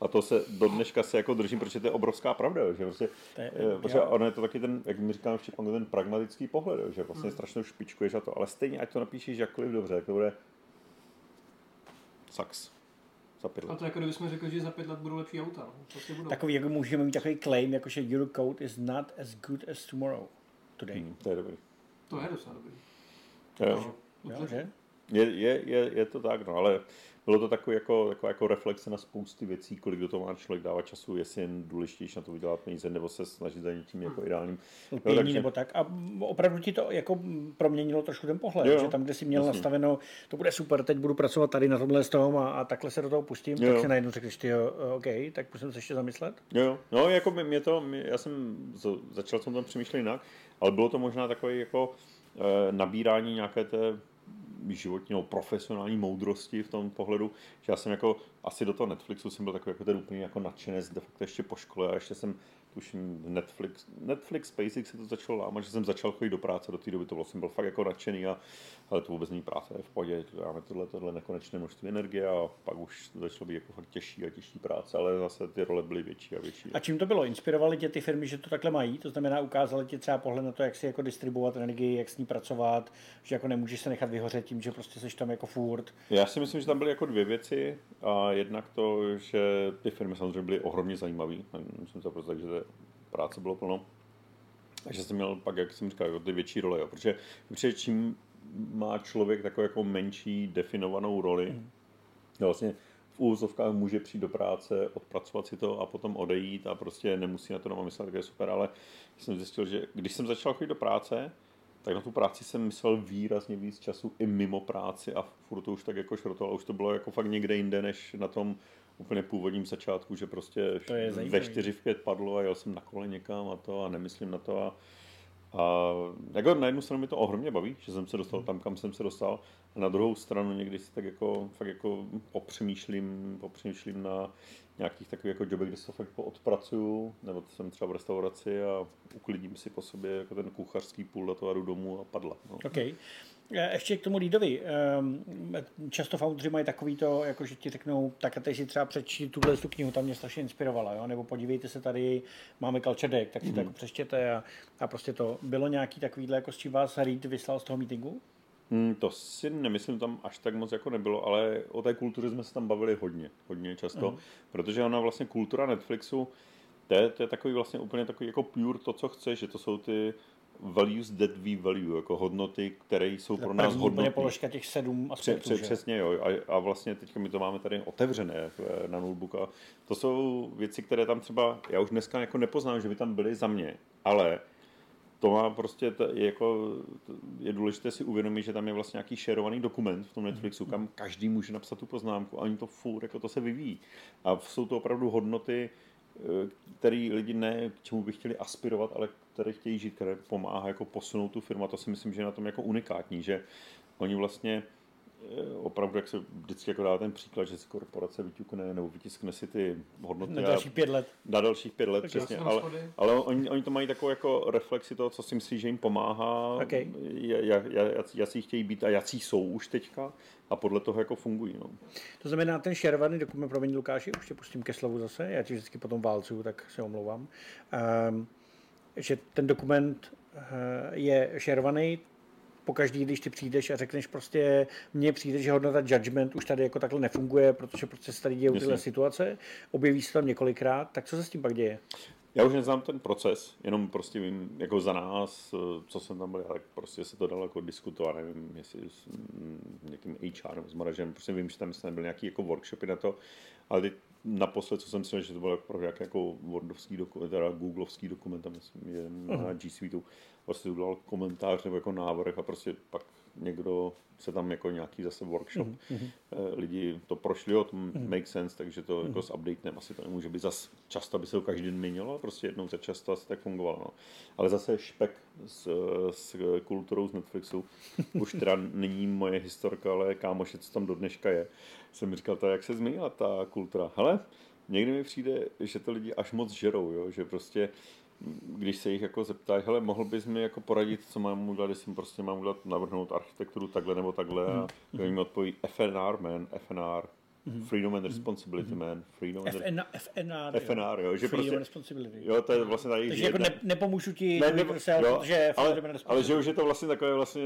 A to se do dneška se jako držím, protože to je obrovská pravda, že prostě, je, eh, protože ono je to taky ten, jak mi říkám Štěpánku, ten pragmatický pohled, že vlastně hmm. strašně špičkuješ a to, ale stejně, ať to napíšeš jakkoliv dobře, jak to bude sax. Za pět let. A to jako kdybychom řekli, že za pět let budou lepší auta. Prostě budou. Takový, jako můžeme mít takový claim, jako že your code is not as good as tomorrow. Today. Hmm, to je dobrý. To je docela dobrý. Jo. Jo, že? Je, je, je, je, to tak, no, ale bylo to takový jako, jako, jako reflexe na spousty věcí, kolik do toho má člověk dávat času, jestli jen důležitější na to vydělat peníze, nebo se snažit za něčím jako ideálním. No, takže... nebo tak. A opravdu ti to jako proměnilo trošku ten pohled, jo, že tam, kde jsi měl jasný. nastaveno, to bude super, teď budu pracovat tady na tomhle z toho a, a takhle se do toho pustím, jo. tak si najednou řekneš, ty jo, OK, tak musím se ještě zamyslet. Jo, no jako mě to, mě, já jsem začal jsem tam přemýšlet jinak, ale bylo to možná takový jako e, nabírání nějaké té životní nebo profesionální moudrosti v tom pohledu, že já jsem jako asi do toho Netflixu jsem byl takový jako ten úplně jako nadšenec de facto ještě po škole a ještě jsem tuším Netflix, Netflix SpaceX se to začalo lámat, že jsem začal chodit do práce do té doby, to bylo, jsem byl fakt jako nadšený a ale to vůbec není práce, je v pohodě, máme tohle, tohle nekonečné množství energie a pak už to začalo být jako fakt těžší a těžší práce, ale zase ty role byly větší a větší. A čím to bylo? Inspirovali tě ty firmy, že to takhle mají? To znamená, ukázali ti třeba pohled na to, jak si jako distribuovat energii, jak s ní pracovat, že jako nemůžeš se nechat vyhořet tím, že prostě seš tam jako furt. Já si myslím, že tam byly jako dvě věci a jednak to, že ty firmy samozřejmě byly ohromně zajímavé. Myslím to prostě, že práce bylo plno. A že jsem měl pak, jak jsem říkal, jako ty větší role, jo. Protože, protože čím má člověk takovou jako menší definovanou roli, mm. vlastně v úvozovkách může přijít do práce, odpracovat si to a potom odejít a prostě nemusí na to doma myslet, tak je super, ale jsem zjistil, že když jsem začal chodit do práce, tak na tu práci jsem myslel výrazně víc času i mimo práci a furt to už tak jako šrotalo, už to bylo jako fakt někde jinde, než na tom úplně původním začátku, že prostě to je ve čtyři v pět padlo a jel jsem na kole někam a to a nemyslím na to a, a jako na jednu stranu mi to ohromně baví, že jsem se dostal tam, kam jsem se dostal a na druhou stranu někdy si tak jako, fakt jako popřemýšlím, popřemýšlím na nějakých takových jako jobech, kde se to fakt odpracuju, nebo jsem třeba v restauraci a uklidím si po sobě jako ten kuchařský půl do toho a jdu domů a padla. No. Okay. Eh, ještě k tomu lídovi. Ehm, často foundři mají takový to, jako že ti řeknou, tak a teď si třeba přečti tuhle tu knihu, tam mě strašně inspirovala, jo? nebo podívejte se tady, máme culture deck, tak si mm. to mhm. jako přečtěte a, a prostě to. Bylo nějaký takovýhle, jako s čím vás Reed vyslal z toho meetingu? Hmm, to si nemyslím, tam až tak moc jako nebylo, ale o té kultuře jsme se tam bavili hodně, hodně často, mm. protože ona vlastně kultura Netflixu, to je, to je takový vlastně úplně takový jako pure to, co chceš, že to jsou ty values that we value, jako hodnoty, které jsou pro nás hodnotné. položka těch sedm aspektů, Pře, Přesně, jo. A, a vlastně teďka my to máme tady otevřené eh, na notebook a to jsou věci, které tam třeba, já už dneska jako nepoznám, že by tam byly za mě, ale to má prostě, je, jako, je důležité si uvědomit, že tam je vlastně nějaký šerovaný dokument v tom Netflixu, kam každý může napsat tu poznámku a oni to furt, jako to se vyvíjí. A jsou to opravdu hodnoty, který lidi ne k čemu by chtěli aspirovat, ale které chtějí žít, které pomáhá jako posunout tu firmu. A to si myslím, že je na tom jako unikátní, že oni vlastně opravdu, jak se vždycky jako dá ten příklad, že si korporace vyťukne nebo vytiskne si ty hodnoty. Na dalších pět let. Na dalších pět let, okay. přesně. Ale, ale oni, oni, to mají takovou jako reflexi toho, co si myslí, že jim pomáhá, okay. jak, si chtějí být a jací jsou už teďka a podle toho jako fungují. No. To znamená, ten šervaný dokument, promiň Lukáši, už tě pustím ke slovu zase, já ti vždycky potom válcuju, tak se omlouvám, um, že ten dokument uh, je šervaný, pokaždý, když ty přijdeš a řekneš prostě, mně přijde, že hodnota judgment už tady jako takhle nefunguje, protože prostě se tady dějí tyhle situace, objeví se tam několikrát, tak co se s tím pak děje? Já už neznám ten proces, jenom prostě vím, jako za nás, co jsem tam byl, tak prostě se to dalo jako diskutovat, nevím, jestli s někým HR nebo s manažerem, prostě vím, že tam byl nějaký jako workshopy na to, ale teď naposled, co jsem si že to byl jako nějaký jako Wordovský dokument, teda Googleovský dokument, tam myslím, je na G Suite, prostě udělal komentář nebo jako návrh a prostě pak někdo se tam jako nějaký zase workshop, mm-hmm. lidi to prošli, o tom mm-hmm. make sense, takže to mm-hmm. jako s updatem asi to nemůže být zase často, aby se to každý den měnilo, prostě jednou za často asi tak fungovalo. No. Ale zase špek s, s kulturou z Netflixu, *laughs* už teda není moje historka, ale kámoše, co tam do dneška je, jsem říkal, to, jak se změnila ta kultura. Hele, někdy mi přijde, že to lidi až moc žerou, jo? že prostě když se jich jako zeptají, hele, mohl bys mi jako poradit, co mám udělat, jestli prostě mám udělat, navrhnout architekturu takhle nebo takhle a mm. jim odpoví FNR, man, FNR, Mm-hmm. Freedom and Responsibility, mm-hmm. man. Freedom and FNR, FNR, FNR, jo. Že Freedom prostě, and Responsibility. Jo, to je vlastně tady... Takže jako ne, nepomůžu ti ne, ne, jo, že ale, ale že už je to vlastně takové vlastně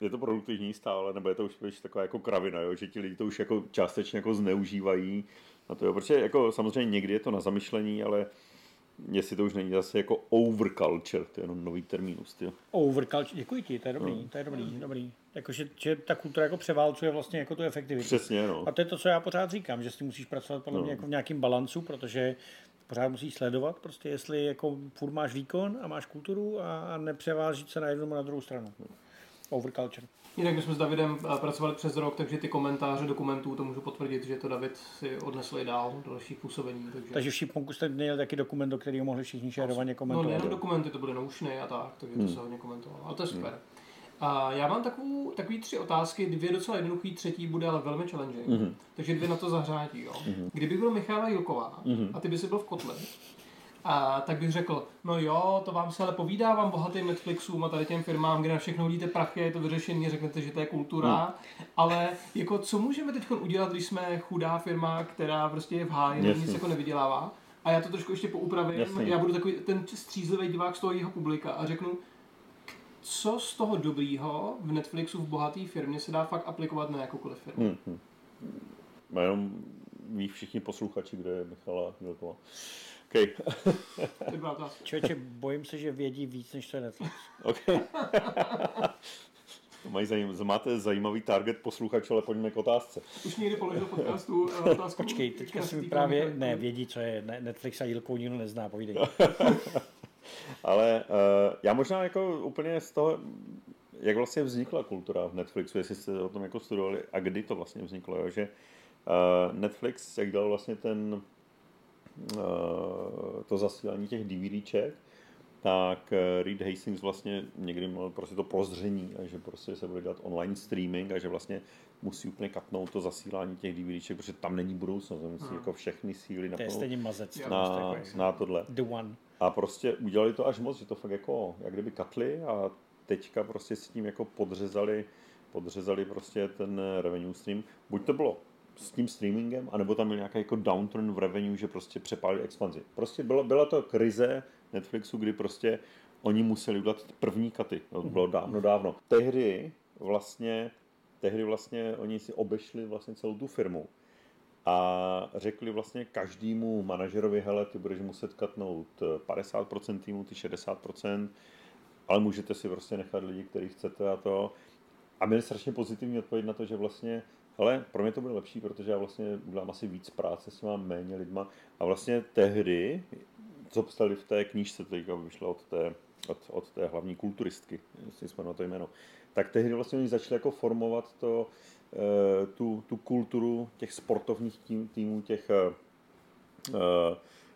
je to produktivní stále, nebo je to už, už taková jako kravina, jo? že ti lidi to už jako částečně jako zneužívají na to, jo? protože jako samozřejmě někdy je to na zamyšlení, ale jestli to už není zase jako overculture, to je jenom nový termínus. Overculture, děkuji ti, to je dobrý, no. to je dobrý, dobrý. Jako, že, že ta kultura jako převálcuje vlastně jako tu efektivitu. Přesně, no. A to je to, co já pořád říkám, že s tím musíš pracovat podle no. mě jako v nějakém balancu, protože pořád musíš sledovat, prostě jestli jako furt máš výkon a máš kulturu a, a nepřevážit se na jednu na druhou stranu. No. Overculture. Jinak my jsme s Davidem eh, pracovali přes rok, takže ty komentáře dokumentů, to můžu potvrdit, že to David si odnesl i dál do dalších působení. Takže, takže v Šiponku jste měl taky dokument, do kterého mohli všichni šerovaně komentovat. No nejen dokumenty, to byly noušny a tak, takže hmm. to se hodně komentovalo. Ale to je super. Hmm. A já mám takovou, takový tři otázky, dvě docela jednoduchý, třetí bude ale velmi challenging. Mm-hmm. Takže dvě na to zahřátí. Jo. Mm-hmm. Kdyby byl Michála Jilková mm-hmm. a ty by si byl v kotli, a tak bych řekl, no jo, to vám se ale povídávám bohatým Netflixům a tady těm firmám, kde na všechno hodíte prachy, je to vyřešení, řeknete, že to je kultura, hmm. ale jako co můžeme teď udělat, když jsme chudá firma, která prostě je v háji, nic jako nevydělává, a já to trošku ještě poupravím, Jasně. já budu takový ten střízlivý divák z toho jeho publika a řeknu, co z toho dobrýho v Netflixu v bohaté firmě se dá fakt aplikovat na jakoukoliv firmu. Hmm. hmm. Jenom ví všichni posluchači, kde je Michala Milková. Okay. Člověče, bojím se, že vědí víc, než to je Netflix. Okay. *laughs* Mají zajím, máte zajímavý target posluchačů, ale pojďme k otázce. Už někdy položil podcastu eh, *laughs* otázku. Počkej, teďka si právě, ne, vědí, co je Netflix a Jilkou nikdo nezná, povídej. *laughs* ale uh, já možná jako úplně z toho, jak vlastně vznikla kultura v Netflixu, jestli jste o tom jako studovali a kdy to vlastně vzniklo, jo? že uh, Netflix, jak dal vlastně ten to zasílání těch DVDček, tak eh, Reed Hastings vlastně někdy měl prostě to prozření, že prostě se bude dělat online streaming a že vlastně musí úplně katnout to zasílání těch DVDček, protože tam není budoucnost, musí hmm. jako všechny síly to je stejně mazec, na, na tohle. The one. A prostě udělali to až moc, že to fakt jako, jak kdyby katli a teďka prostě s tím jako podřezali, podřezali prostě ten revenue stream. Buď to bylo s tím streamingem, anebo tam byl nějaký jako downturn v revenue, že prostě přepálili expanzi. Prostě bylo, byla to krize Netflixu, kdy prostě oni museli udělat první katy. To bylo mhm. dávno, dávno. Tehdy vlastně, tehdy vlastně oni si obešli vlastně celou tu firmu a řekli vlastně každému manažerovi, hele, ty budeš muset katnout 50% týmu, ty 60%, ale můžete si prostě nechat lidi, který chcete a to. A měli strašně pozitivní odpověď na to, že vlastně ale pro mě to bylo lepší, protože já vlastně udělám asi víc práce s těma méně lidma. A vlastně tehdy, co psali v té knížce, teďka vyšla od té, od, od té hlavní kulturistky, jestli jsme na to jméno, tak tehdy vlastně oni začali jako formovat to, eh, tu, tu kulturu těch sportovních tým, týmů, těch uh,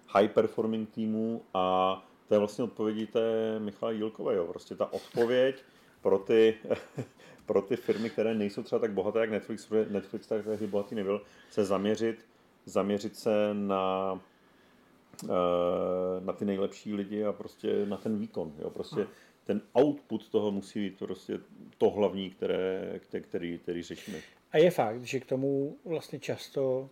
high performing týmů a to je vlastně odpovědí té Michala Jílkové, jo. Prostě ta odpověď pro ty *laughs* pro ty firmy, které nejsou třeba tak bohaté jak Netflix, protože Netflix tak bohatý nebyl, se zaměřit, zaměřit se na eh, na ty nejlepší lidi a prostě na ten výkon. Jo? Prostě ten output toho musí být prostě to hlavní, které, který, který řešíme. A je fakt, že k tomu vlastně často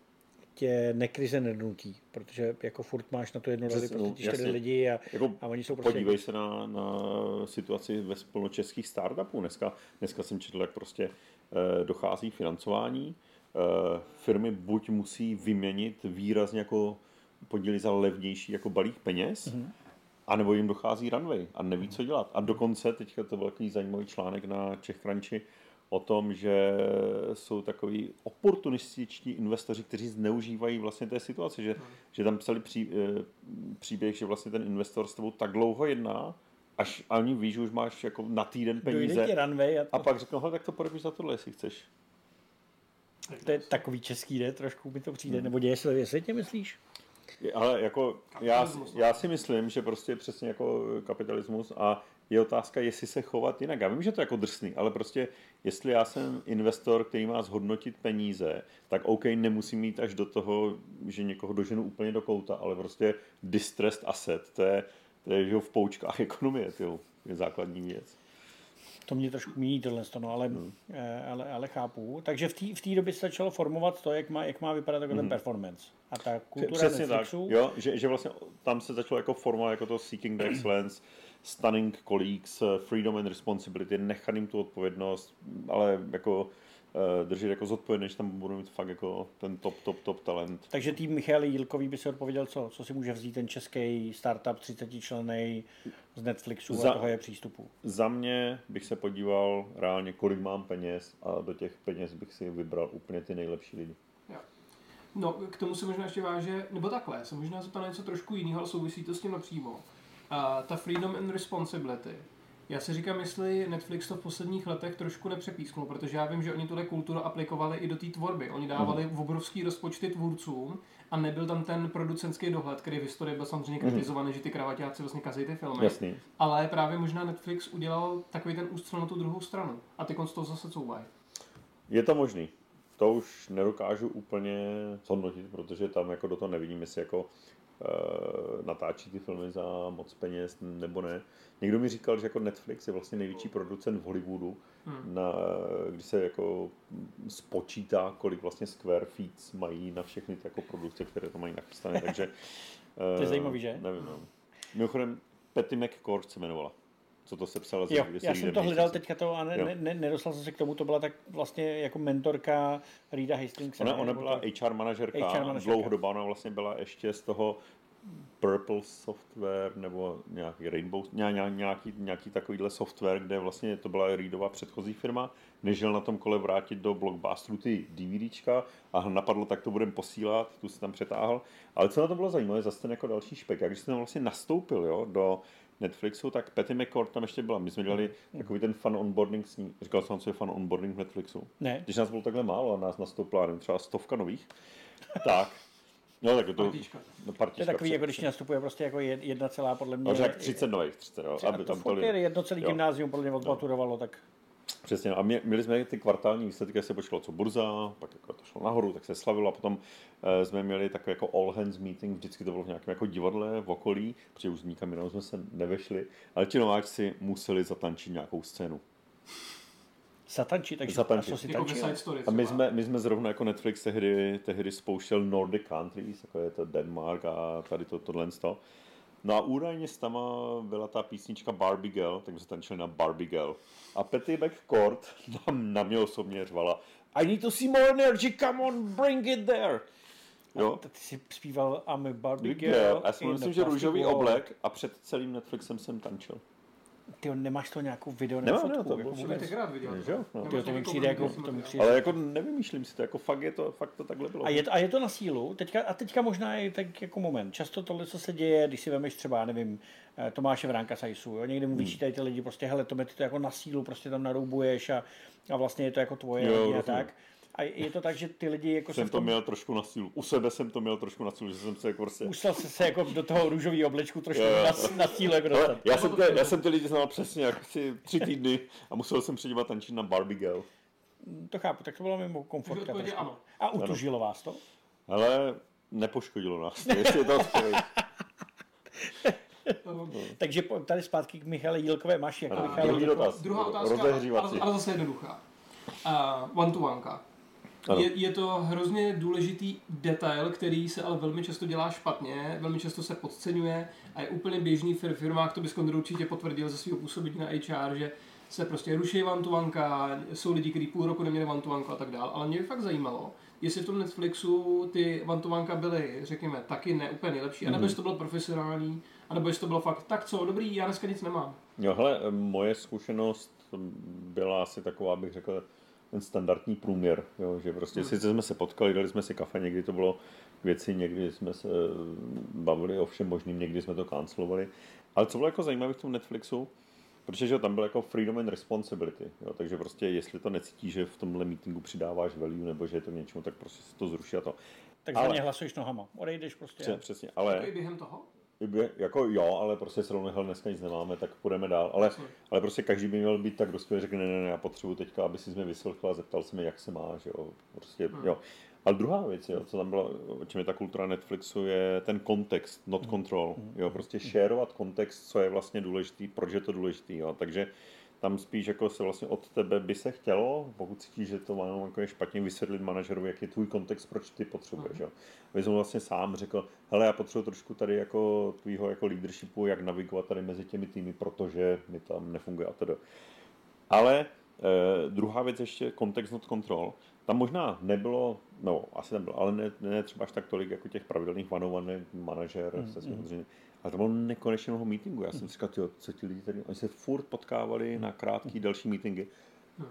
tě nekrize nednutí, protože jako furt máš na to jednu roli prostě ty čtyři lidi a, jako a oni jsou prostě... Podívej se na, na situaci ve spolnočeských startupů. Dneska, dneska jsem četl, jak prostě eh, dochází financování. Eh, firmy buď musí vyměnit výrazně jako podíly za levnější jako balík peněz, mm-hmm. anebo jim dochází runway a neví, co dělat. A dokonce, teďka to velký zajímavý článek na Czech Crunchy, o tom, že jsou takový oportunističtí investoři, kteří zneužívají vlastně té situace, že, hmm. že tam psali pří, eh, příběh, že vlastně ten investor s tebou tak dlouho jedná, až ani víš, že už máš jako na týden peníze. runway a, to... a pak řekl, tak to podepiš za tohle, jestli chceš. To je takový český, ne? Trošku mi to přijde. Hmm. Nebo děje se ve světě, myslíš? Ale jako já, já si myslím, že prostě přesně jako kapitalismus a je otázka, jestli se chovat jinak. Já vím, že to je jako drsný, ale prostě jestli já jsem investor, který má zhodnotit peníze, tak OK, nemusím mít až do toho, že někoho doženu úplně do kouta, ale prostě distressed asset, to je, to je že v poučkách *laughs* ekonomie, tyjo, je základní věc. To mě trošku míní tohle, no, ale, hmm. ale, ale, chápu. Takže v té v době se začalo formovat to, jak má, jak má vypadat hmm. ten performance. A ta kultura Přesně Netflixu... tak, jo, že, že vlastně tam se začalo jako formovat jako to seeking the excellence, stunning colleagues, eh, freedom and responsibility, nechat jim tu odpovědnost, ale jako uh, držet jako zodpovědný, že tam budou mít fakt jako ten top, top, top talent. Takže tým Michal Jílkový by si odpověděl co? Co si může vzít ten český startup 30 člený z Netflixu za, a toho je přístupu? Za mě bych se podíval reálně, kolik mám peněz a do těch peněz bych si vybral úplně ty nejlepší lidi. No, k tomu se možná ještě váže, nebo takhle, se možná zeptat něco trošku jiného, ale souvisí to s tím napřímo. A ta freedom and responsibility. Já si říkám, jestli Netflix to v posledních letech trošku nepřepísknul, protože já vím, že oni tuhle kulturu aplikovali i do té tvorby. Oni dávali mm. obrovský rozpočty tvůrcům a nebyl tam ten producentský dohled, který v historii byl samozřejmě mm. kritizovaný, že ty kravaťáci vlastně kazí ty filmy. Jasný. Ale právě možná Netflix udělal takový ten ústřel na tu druhou stranu a ty z toho zase couvají. Je to možný. To už nedokážu úplně zhodnotit, protože tam jako do toho nevidím, jestli jako natáčí ty filmy za moc peněz nebo ne. Někdo mi říkal, že jako Netflix je vlastně největší producent v Hollywoodu, hmm. na, když se jako spočítá, kolik vlastně Square Feet mají na všechny ty jako produkce, které to mají nachystané, takže... *laughs* to je zajímavý, že? Nevím, no. Mimochodem, Patty McCord se jmenovala co to se psala. Jo, já jsem to hledal teďka to a ne, ne, ne, nedostal jsem se k tomu, to byla tak vlastně jako mentorka Rida Hastings. Ona, ona byla HR manažerka, HR manažerka. dlouhodobá, ona vlastně byla ještě z toho Purple Software nebo nějaký Rainbow, nějaký, nějaký takovýhle software, kde vlastně to byla Reedová předchozí firma, než na tom kole vrátit do Blockbusteru ty DVDčka a napadlo, tak to budeme posílat, tu si tam přetáhl. Ale co na to bylo zajímavé, zase ten jako další špek, jak když jsem vlastně nastoupil jo, do Netflixu, tak Patty McCord tam ještě byla. My jsme dělali takový ten fun onboarding s ní. Říkal jsem, co je fun onboarding v Netflixu. Ne. Když nás bylo takhle málo a nás nastoupila, nevím, třeba stovka nových, *laughs* tak No tak to, partička. No, partička, to je takový, jako když nastupuje prostě jako jedna celá, podle mě. No, tak 30 nových, 30, jo, aby tam to jedno celý gymnázium podle mě odmaturovalo, tak Přesně, a mě, měli jsme ty kvartální výsledky, se počkalo co burza, pak jako to šlo nahoru, tak se slavilo a potom e, jsme měli takový jako all hands meeting, vždycky to bylo v nějakém jako divadle v okolí, protože už nikam jinam jsme se nevešli, ale ti nováčci museli zatančit nějakou scénu. Zatančit, takže zatančit. Si jako story, a my jsme, my jsme zrovna jako Netflix tehdy, tehdy spouštěl Nordic Countries, jako je to Denmark a tady to, tohle. To. No a údajně s tam byla ta písnička Barbie Girl, tak jsme tančili na Barbie Girl. A Petty McCord tam na mě osobně řvala I need to see more energy, come on, bring it there. Jo? A ty jsi zpíval I'm a Barbie Girl. girl. Já si myslím, že růžový oblek a před celým Netflixem jsem tančil. Ty nemáš to nějakou video nebo fotku? Ne, to jako viděl. Ne, jo, no. Tyjo, to mi přijde jako, to mi přijde. Ale jako nevymýšlím si to, jako fakt je to, fakt to takhle bylo. A je, a je to na sílu, teďka, a teďka možná je tak jako moment. Často tohle, co se děje, když si vemeš třeba, nevím, eh, Tomáše Vránka Sajsu, jo? někdy mu hmm. vyčítají ty lidi, prostě hele, to ty to jako na sílu, prostě tam naroubuješ a, a vlastně je to jako tvoje jo, a tak. A je to tak, že ty lidi jako jsem tom... to měl trošku na sílu. U sebe jsem to měl trošku na sílu, že jsem se jako prostě... Musel se, se jako do toho růžového oblečku trošku jo, na, na sílu jako dostat. Já jsem, ty, já jsem ty lidi znal přesně jak si tři týdny a musel jsem předívat tančit na Barbie Girl. To chápu, tak to bylo mimo komfortka. A utužilo ano. vás to? Ale nepoškodilo nás. Jestli je to *laughs* Takže tady zpátky k Michale Jílkové Maši. Jako Michal Jílkové. Druhá otázka, ale, ale zase jednoduchá. Uh, one to one. Je, je to hrozně důležitý detail, který se ale velmi často dělá špatně, velmi často se podceňuje a je úplně běžný v firmách, to by Skonder určitě potvrdil ze svého působení na HR, že se prostě ruší vantuanka, jsou lidi, kteří půl roku neměli vantuanku a tak dále. Ale mě by fakt zajímalo, jestli v tom Netflixu ty vantuanka byly, řekněme, taky ne úplně nejlepší, mm-hmm. anebo jestli to bylo profesionální, anebo jestli to bylo fakt, tak co, dobrý, já dneska nic nemám. Jo, hele, moje zkušenost byla asi taková, bych řekl, ten standardní průměr, jo, že prostě hmm. sice jsme se potkali, dali jsme si kafe, někdy to bylo věci, někdy jsme se bavili o všem možným, někdy jsme to cancelovali. Ale co bylo jako zajímavé v tom Netflixu, protože tam byl jako freedom and responsibility, jo, takže prostě jestli to necítíš, že v tomhle meetingu přidáváš value nebo že je to něčemu, tak prostě se to zruší a to. Tak ale, za ně hlasuješ nohama, odejdeš prostě. Přesně, přesně ale... Během toho? Jako jo, ale prostě se rovnou, dneska nic nemáme, tak půjdeme dál. Ale, ale prostě každý by měl být tak dospělý, řekne, ne, ne, ne, já potřebuji teďka, aby si mě vyslechl a zeptal se mi, jak se máš, jo. Prostě, hmm. jo. Ale druhá věc, jo, co tam bylo, o čem je ta kultura Netflixu, je ten kontext, not hmm. control. Hmm. Jo, prostě shareovat kontext, co je vlastně důležitý, proč je to důležitý. Jo. Takže tam spíš jako se vlastně od tebe by se chtělo, pokud cítíš, že to má jako je špatně vysvětlit manažerovi, jaký je tvůj kontext, proč ty potřebuješ. Jo. Aby jsem vlastně sám řekl, hele, já potřebuji trošku tady jako tvýho jako leadershipu, jak navigovat tady mezi těmi týmy, protože mi tam nefunguje a tedy. Ale eh, druhá věc ještě, kontext not control. Tam možná nebylo, no asi tam bylo, ale ne, ne třeba až tak tolik jako těch pravidelných one manažer mm, se mm. Ale to bylo nekonečně mnoho meetingů. Já jsem si říkal, tyjo, co ti lidi tady, oni se furt potkávali na krátké další meetingy.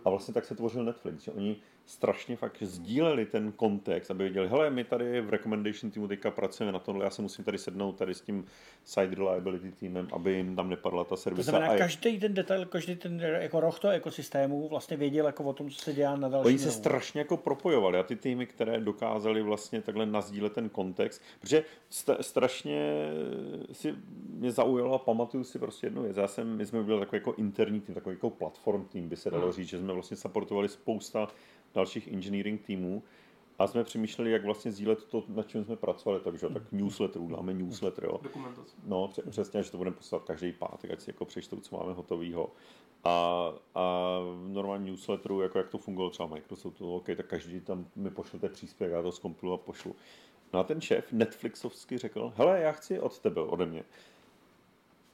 A vlastně tak se tvořil Netflix, že oni strašně fakt sdíleli ten kontext, aby věděli, hele, my tady v recommendation týmu teďka pracujeme na tomhle, já se musím tady sednout tady s tím side reliability týmem, aby jim tam nepadla ta servisa. To znamená, a každý ten detail, každý ten jako roh toho ekosystému vlastně věděl jako o tom, co se dělá na další. Oni se strašně jako propojovali a ty týmy, které dokázali vlastně takhle nazdílet ten kontext, protože strašně si mě zaujalo a pamatuju si prostě jednu věc. Já jsem, my jsme byli takový jako interní tým, takový jako platform tým, by se dalo hmm. říct, že jsme vlastně supportovali spousta dalších engineering týmů a jsme přemýšleli, jak vlastně sdílet to, na čem jsme pracovali, takže tak mhm. newsletter, dáme newsletter, jo. No, přesně, že to budeme poslat každý pátek, ať si jako přečtou, co máme hotovýho. A, a v normálním newsletteru, jako jak to fungovalo třeba Microsoftu, OK, tak každý tam mi pošlete příspěvek, já to zkompilu a pošlu. No a ten šéf Netflixovsky řekl, hele, já chci od tebe, ode mě.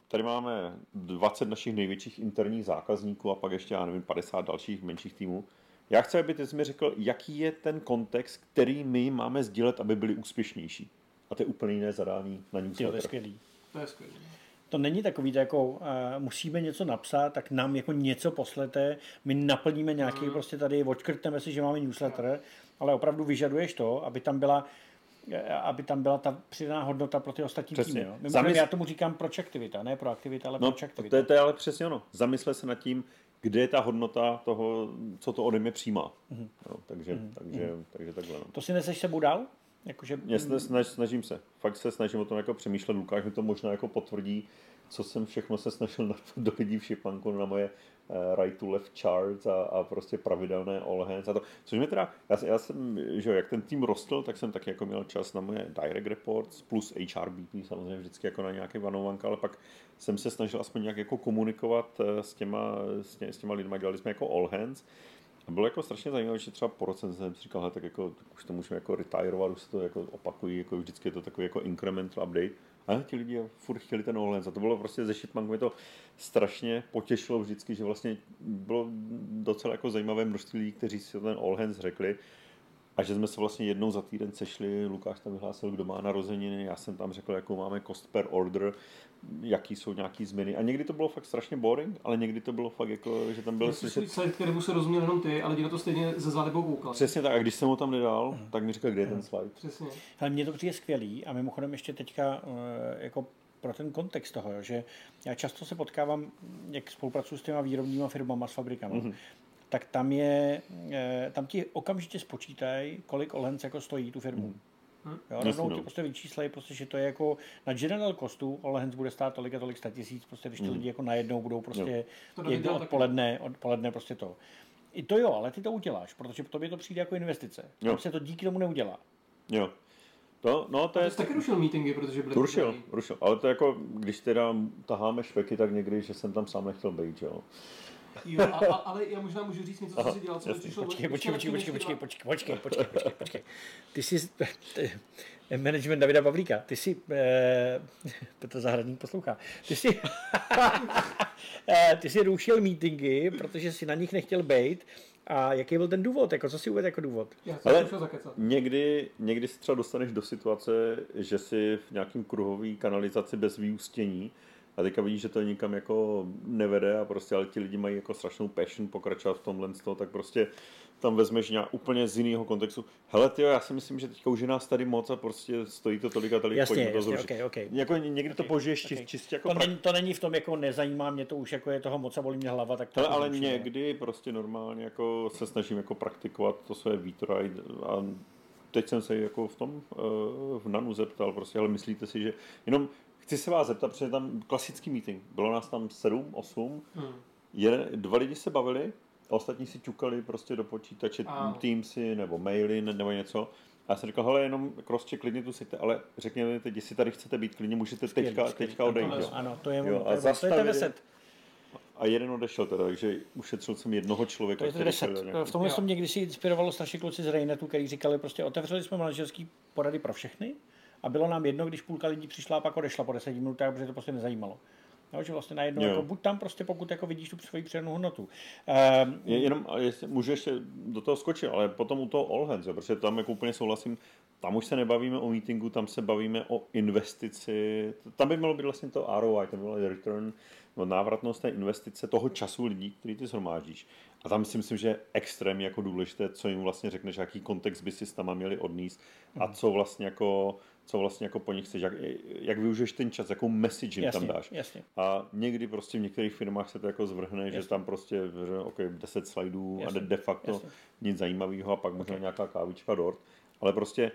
Tady máme 20 našich největších interních zákazníků a pak ještě, já nevím, 50 dalších menších týmů já chci, aby ty jsi mi řekl, jaký je ten kontext, který my máme sdílet, aby byli úspěšnější. A to je úplně jiné zadání na newsletter. To je skvělý. To je skvělý. To není takový, to jako uh, musíme něco napsat, tak nám jako něco poslete, my naplníme nějaký, mm. prostě tady odškrtneme si, že máme newsletter, ale opravdu vyžaduješ to, aby tam byla eh, aby tam byla ta přidaná hodnota pro ty ostatní přesně. týmy. Jo? Zamysl... Já tomu říkám pročektivita, ne proaktivita, ale no, pročektivita. To je, to je ale přesně ono. Zamysle se nad tím, kde je ta hodnota toho, co to ode mě přijímá. Mm-hmm. No, takže, mm-hmm. takže, mm-hmm. takže takhle. No. To si neseš sebou dál? Jakože... Já snaž, snažím se. Fakt se snažím o tom jako přemýšlet. Lukáš mi to možná jako potvrdí, co jsem všechno se snažil *laughs* do lidí v šipanku na moje right to left charts a, a prostě pravidelné all hands a to. Což mi teda, já, já jsem, že jak ten tým rostl, tak jsem taky jako měl čas na moje direct reports plus HRBP samozřejmě vždycky jako na nějaké vanovanka, ale pak jsem se snažil aspoň nějak jako komunikovat eh, s těma, s, tě, s těma lidma, dělali jsme jako all hands. A bylo jako strašně zajímavé, že třeba po roce jsem si říkal, tak jako, tak už to můžeme jako retirovat, už se to jako opakují, jako vždycky je to takový jako incremental update. A ti lidi furt chtěli ten hands. A to bylo prostě ze Shipmanku, mě to strašně potěšilo vždycky, že vlastně bylo docela jako zajímavé množství lidí, kteří si ten hands řekli. A že jsme se vlastně jednou za týden sešli, Lukáš tam vyhlásil, kdo má narozeniny, já jsem tam řekl, jakou máme cost per order, jaký jsou nějaký změny. A někdy to bylo fakt strašně boring, ale někdy to bylo fakt jako, že tam byl slyšet... slide, kterému se rozuměl jenom ty, ale na to stejně ze zálibou koukal. Přesně tak, a když jsem ho tam nedal, hmm. tak mi říkal, kde je ten slide. Přesně. Ale mně to přijde skvělý a mimochodem ještě teďka eh, jako pro ten kontext toho, jo, že já často se potkávám, jak spolupracuji s těma výrobníma firmama, s fabrikama, mm-hmm tak tam je, eh, tam ti okamžitě spočítají, kolik Olens jako stojí tu firmu. Hmm. Hmm. Jo, rovnou ti prostě vyčíslejí, prostě, že to je jako na general costu, Olehens bude stát tolik a tolik sta tisíc, prostě, když ty hmm. lidi jako najednou budou prostě někde odpoledne, odpoledne prostě to. I to jo, ale ty to uděláš, protože po tobě to přijde jako investice. Jo. se to díky tomu neudělá. Jo. To, no, to je... Ty taky rušil meetingy, protože byly Rušil, rušil. Ale to jako, když teda taháme špeky, tak někdy, že jsem tam sám nechtěl být, jo. Jo, a, a, ale já možná můžu říct něco, co jsi dělal, co přišlo... Počkej, počkej, počkej, počkej, počkej, počkej, počkej, počkej, počkej, počkej. Ty jsi... Management Davida Pavlíka, ty jsi... Eh, Petr Zahradník poslouchá. Ty jsi... *laughs* ty jsi rušil meetingy, protože si na nich nechtěl být a jaký byl ten důvod? Jako, co si uvedl jako důvod? Já Ale někdy, někdy se třeba dostaneš do situace, že si v nějakým kruhový kanalizaci bez vyústění a teďka vidíš, že to nikam jako nevede a prostě ale ti lidi mají jako strašnou passion pokračovat v tomhle toho, tak prostě tam vezmeš nějak úplně z jiného kontextu. Hele, ty, já si myslím, že teďka už je nás tady moc a prostě stojí to tolik a tolik, jasně, pojďme to jasně, Okay, okay. Jako někdy okay, to požiješ okay. čistě jako... To, není, to není v tom, jako nezajímá mě to už, jako je toho moc a bolí mě hlava, tak to Hele, ale někdy prostě normálně jako se snažím jako praktikovat to své vítro a teď jsem se jako v tom uh, v Nanu zeptal, prostě, ale myslíte si, že jenom chci se vás zeptat, protože tam klasický meeting, bylo nás tam sedm, osm, hmm. je, dva lidi se bavili, ostatní si ťukali prostě do počítače a. Teamsy nebo maily nebo něco. A já jsem říkal, hele, jenom prostě klidně tu sejte, ale řekněme teď, jestli tady chcete být klidně, můžete skvělý, teďka, skvělý. teďka odejít. Ano, ano, to je, jo, a je, to je deset. A jeden odešel teda, takže ušetřil jsem jednoho člověka. To je deset. V tomhle jsem někdy si inspirovalo starší kluci z Rainetu, kteří říkali, prostě otevřeli jsme manažerský porady pro všechny a bylo nám jedno, když půlka lidí přišla a pak odešla po deseti minutách, protože to prostě nezajímalo. Jo, že vlastně najednou, jako, buď tam prostě, pokud jako vidíš tu svoji přidanou hodnotu. Um, je, jenom, jestli, můžu ještě do toho skočit, ale potom u toho All Hands, protože tam jako úplně souhlasím, tam už se nebavíme o meetingu, tam se bavíme o investici, tam by mělo být vlastně to ROI, to bylo return, no, návratnost té investice toho času lidí, který ty shromáždíš. A tam si myslím, že je extrémně jako důležité, co jim vlastně řekneš, jaký kontext by si s tam měli odníst a mhm. co vlastně jako co vlastně jako po nich chceš, jak, jak využiješ ten čas, jakou message jim tam dáš. Jasně. A někdy prostě v některých firmách se to jako zvrhne, jasně. že tam prostě že, okay, 10 slajdů jasně. a de, de facto jasně. nic zajímavého a pak možná okay. nějaká kávička dort. Ale prostě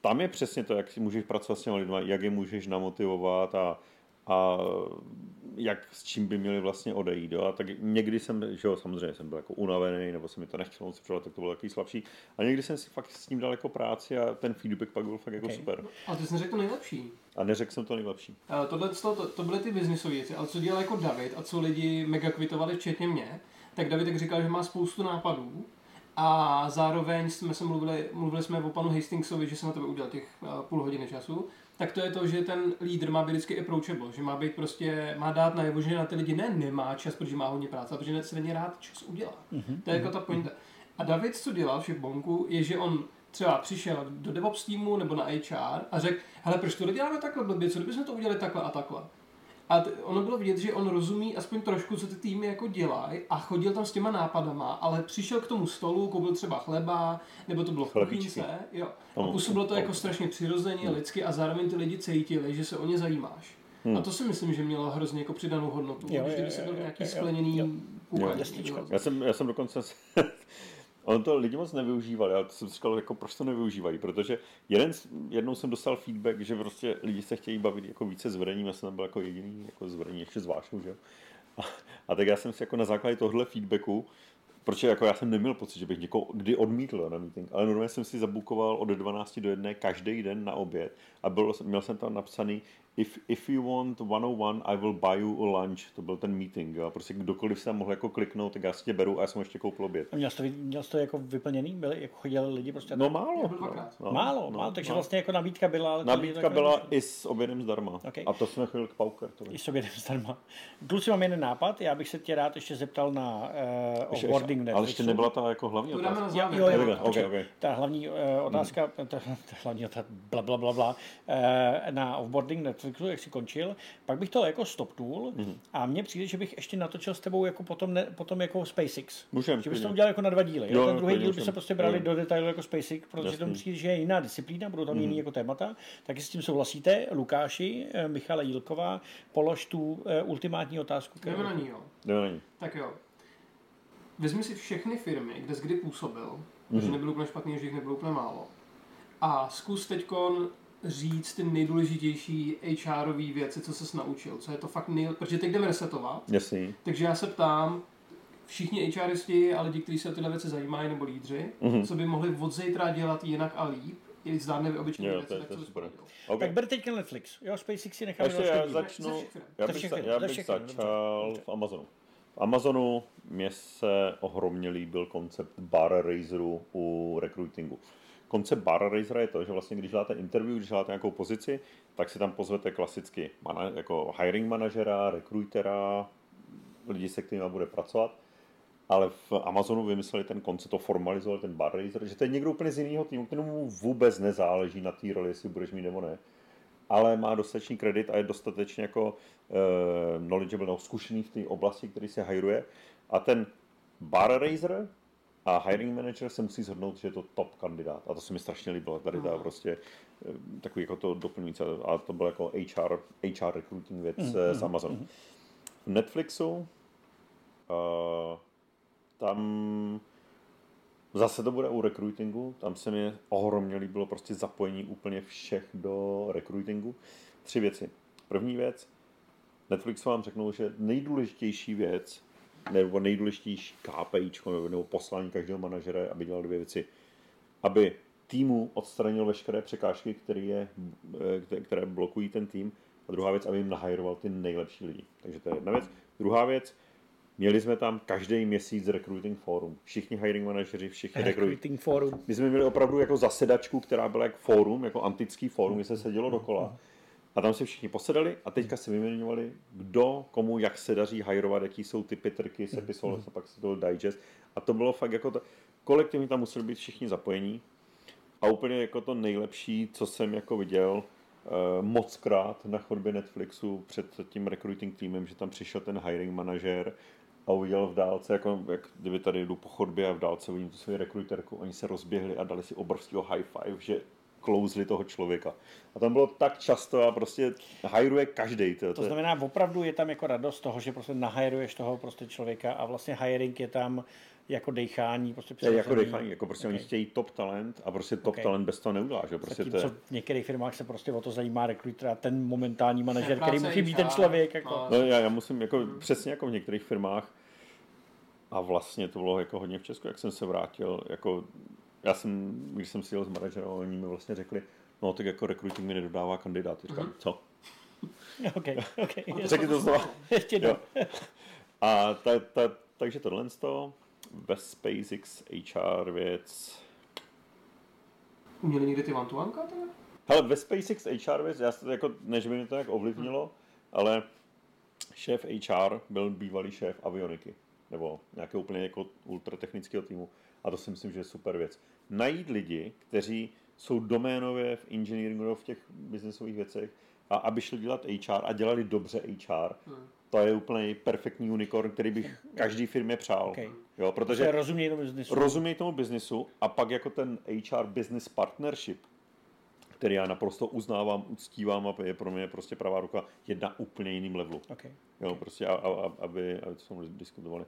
tam je přesně to, jak si můžeš pracovat s těmi lidmi, jak je můžeš namotivovat a, a jak s čím by měli vlastně odejít. Jo? A tak někdy jsem, že jo, samozřejmě jsem byl jako unavený, nebo se mi to nechtělo moc připravovat, tak to bylo takový slabší. A někdy jsem si fakt s ním dal jako práci a ten feedback pak byl fakt jako okay. super. A ty jsi neřekl to nejlepší. A neřekl jsem to nejlepší. A tohle, to, to, to byly ty biznisové věci, ale co dělal jako David a co lidi mega kvitovali, včetně mě, tak David tak říkal, že má spoustu nápadů, a zároveň jsme se mluvili, mluvili jsme o panu Hastingsovi, že se na to udělal těch půl hodiny času tak to je to, že ten lídr má být vždycky approachable, že má být prostě, má dát najevo, že na ty lidi ne, nemá čas, protože má hodně práce, protože se není rád čas udělat. Mm-hmm. To je jako ta pointa. A David, co dělal v Bonku, je, že on třeba přišel do DevOps týmu nebo na HR a řekl, hele, proč to děláme takhle blbě, co kdybychom to udělali takhle a takhle. A t- ono bylo vidět, že on rozumí aspoň trošku, co ty týmy jako dělají a chodil tam s těma nápadama, ale přišel k tomu stolu, koupil třeba chleba, nebo to bylo v kuchyňce, jo. A působilo to jako strašně přirozeně, hmm. lidsky a zároveň ty lidi cítili, že se o ně zajímáš. Hmm. A to si myslím, že mělo hrozně jako přidanou hodnotu. Jo, když kdyby se byl nějaký skleněný Já jsem, já jsem dokonce On to lidi moc nevyužívali, to jsem říkal, jako proč to nevyužívají, protože jeden, jednou jsem dostal feedback, že prostě lidi se chtějí bavit jako více s vedením, já jsem tam byl jako jediný, jako s vedením, ještě s že a, a, tak já jsem si jako na základě tohle feedbacku, protože jako já jsem neměl pocit, že bych někoho kdy odmítl na meeting, ale normálně jsem si zabukoval od 12 do 1 každý den na oběd a byl, měl jsem tam napsaný, if, if you want 101, I will buy you a lunch. To byl ten meeting. A prostě kdokoliv se mohl jako kliknout, tak já si tě beru a já jsem ještě koupil oběd. A měl jsi to, měl jsi to jako vyplněný? Byli, jako chodili lidi prostě? No málo. No, no, málo, no, málo, takže no. vlastně jako nabídka byla. Ale nabídka byla i s obědem zdarma. Okay. A to jsme chvíli k Pauker. I s obědem zdarma. Kluci, mám jeden nápad, já bych se tě rád ještě zeptal na uh, offboarding ještě, Ale ještě nebyla ta jako hlavní otázka. Jo, jo, jo, okay, okay. Ta hlavní uh, otázka, hmm. ta, ta hlavní otázka, bla, bla, bla, bla, uh, na offboarding Netflixu, jak si končil, pak bych to jako stop tool mm-hmm. a mně přijde, že bych ještě natočil s tebou jako potom, ne, potom jako SpaceX. Můžem, že bys to udělal jako na dva díly. Jo, ten druhý díl by se prostě brali jo. do detailu jako SpaceX, protože to přijde, že je jiná disciplína, budou tam mm-hmm. jiný jako témata. Tak s tím souhlasíte, Lukáši, eh, Michala Jílková, polož tu uh, ultimátní otázku. Jdeme na ní, jo. Jdeme na ní. Tak jo. vezmi si všechny firmy, kde jsi kdy působil, mm-hmm. že nebylo úplně špatný, že jich nebylo úplně málo. A zkus teď říct ty nejdůležitější HRové věci, co ses naučil, co je to fakt nej... protože teď jdeme resetovat. Jasný. Takže já se ptám, všichni HRisti a lidi, kteří se o tyhle věci zajímají, nebo lídři, mm-hmm. co by mohli od zítra dělat jinak a líp, i zdánlivě obyčejné věci, tak co super. Okay. Tak ber teďka Netflix. Jo, SpaceX si necháme Ještě já začnu, já bych, všechny, já bych všechny, začal dobře. v Amazonu. V Amazonu mě se ohromně líbil koncept bar raiseru u recruitingu. Koncept bar raisera je to, že vlastně když děláte interview, když děláte nějakou pozici, tak si tam pozvete klasicky jako hiring manažera, recruitera, lidi, se kterými bude pracovat ale v Amazonu vymysleli ten koncept, to formalizovali ten bar raiser, že to je někdo úplně z jiného týmu, kterému vůbec nezáleží na té roli, jestli budeš mít nebo ne. Ale má dostatečný kredit a je dostatečně jako uh, knowledgeable, no, zkušený v té oblasti, který se hajruje. A ten bar raiser a hiring manager se musí zhodnout, že je to top kandidát. A to se mi strašně líbilo. Tady dá prostě uh, takový jako to doplňující. A to byl jako HR, HR recruiting věc mm-hmm. z Amazonu. Mm-hmm. V Netflixu uh, tam zase to bude u recruitingu, tam se mi ohromně líbilo prostě zapojení úplně všech do recruitingu. Tři věci. První věc, Netflix vám řeknou, že nejdůležitější věc, nebo nejdůležitější KPI, nebo poslání každého manažera, aby dělal dvě věci. Aby týmu odstranil veškeré překážky, které, je, eh, které blokují ten tým. A druhá věc, aby jim nahajroval ty nejlepší lidi. Takže to je jedna věc. Druhá věc, Měli jsme tam každý měsíc recruiting forum. Všichni hiring manažeři, všichni recruiting forum. My jsme měli opravdu jako zasedačku, která byla jako forum, jako antický forum, kde se sedělo dokola. A tam se všichni posedali a teďka si vyměňovali, kdo, komu, jak se daří hajrovat, jaký jsou typy trky, sepisovalo se pak se to digest. A to bylo fakt jako to, kolektivně tam museli být všichni zapojení. A úplně jako to nejlepší, co jsem jako viděl, eh, moc krát na chodbě Netflixu před tím recruiting týmem, že tam přišel ten hiring manažer a uviděl v dálce, jako jak kdyby tady jdu po chodbě a v dálce vidím tu svoji rekruterku, oni se rozběhli a dali si obrovského high five, že klouzli toho člověka. A tam bylo tak často a prostě hajruje každý. To, to znamená, opravdu je tam jako radost toho, že prostě nahajruješ toho prostě člověka a vlastně hiring je tam jako dechání. Prostě je jako dechání, jako prostě okay. oni chtějí top talent a prostě top okay. talent bez toho neudělá. Že? Prostě to je... v některých firmách se prostě o to zajímá rekruter a ten momentální manažer, který mu chybí ten člověk. Jako. No, já, já musím, jako hmm. přesně jako v některých firmách, a vlastně to bylo jako hodně v Česku, jak jsem se vrátil, jako já jsem, když jsem si jel s manažerem, oni mi vlastně řekli, no tak jako recruiting mi nedodává kandidát. Říkám, mm-hmm. co? *laughs* OK, OK. *laughs* Řekni to znova. *laughs* Ještě jednou. A ta, ta, takže tohle z toho, ve SpaceX HR věc. Měli někdy ty one to Hele, ve SpaceX HR věc, já se to jako, než by mi to jak ovlivnilo, hmm. ale šéf HR byl bývalý šéf avioniky, nebo nějakého úplně jako ultratechnického týmu. A to si myslím, že je super věc. Najít lidi, kteří jsou doménově v engineeringu, v těch biznesových věcech, a aby šli dělat HR a dělali dobře HR, hmm to je úplně perfektní unicorn, který bych každý firmě přál. Okay. Jo, protože rozumějí tomu biznisu. Rozumějí tomu biznisu a pak jako ten HR business partnership, který já naprosto uznávám, uctívám a je pro mě prostě pravá ruka, je na úplně jiným levelu. Okay. Jo, okay. prostě, a, a, aby, aby to jsme diskutovali.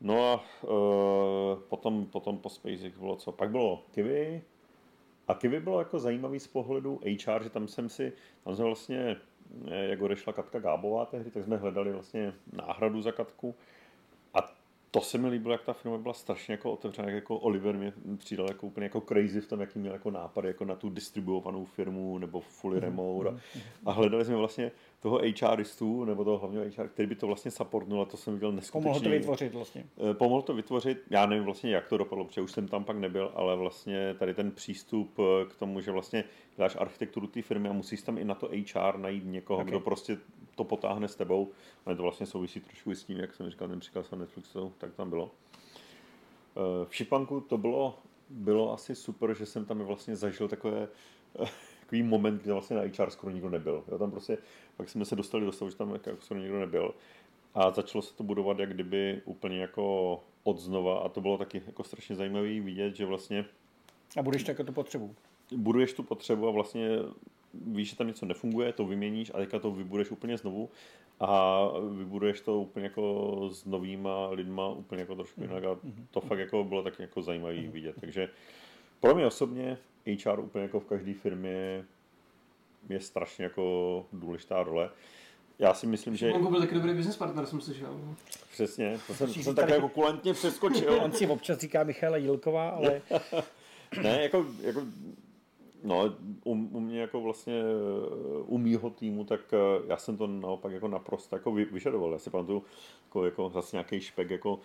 No a uh, potom, potom po SpaceX bylo co? Pak bylo Kiwi. A Kiwi bylo jako zajímavý z pohledu HR, že tam jsem si, tam jsem vlastně jak odešla Katka Gábová tehdy, tak jsme hledali vlastně náhradu za Katku. To se mi líbilo, jak ta firma byla strašně jako otevřená, jako Oliver mě přidal jako úplně jako crazy v tom, jaký měl jako nápad jako na tu distribuovanou firmu nebo fully remote. A, a hledali jsme vlastně toho HRistu, nebo toho hlavního HR, který by to vlastně supportnul a to jsem viděl neskutečně. Pomohl to vytvořit vlastně. Eh, pomohl to vytvořit, já nevím vlastně, jak to dopadlo, protože už jsem tam pak nebyl, ale vlastně tady ten přístup eh, k tomu, že vlastně děláš architekturu té firmy a musíš tam i na to HR najít někoho, okay. kdo prostě to potáhne s tebou. Ale to vlastně souvisí trošku s tím, jak jsem říkal, ten příklad na Netflixu, tak tam bylo. Eh, v Šipanku to bylo, bylo asi super, že jsem tam vlastně zažil takové takový moment, kdy vlastně na HR skoro nikdo nebyl. Jo, tam prostě, pak jsme se dostali do stavu, že tam jako skoro nikdo nebyl. A začalo se to budovat jak kdyby úplně jako od znova a to bylo taky jako strašně zajímavé vidět, že vlastně... A budeš tak jako tu potřebu. Buduješ tu potřebu a vlastně víš, že tam něco nefunguje, to vyměníš a teďka to vybudeš úplně znovu a vybuduješ to úplně jako s novýma lidma úplně jako trošku jinak a to fakt jako bylo tak jako zajímavý vidět. Takže pro mě osobně HR úplně jako v každé firmě je strašně jako důležitá role. Já si myslím, že... Mongo byl taky dobrý business partner, jsem slyšel. Přesně, to jsem, to jsem tak jako kulantně přeskočil. *laughs* On si občas říká Michala Jílková, ale... ne, jako, jako No, u, u mě jako vlastně, u mýho týmu, tak eh, já jsem to naopak jako naprosto jako vyžadoval. Já si pamatuju jako, jako zase nějaký špek jako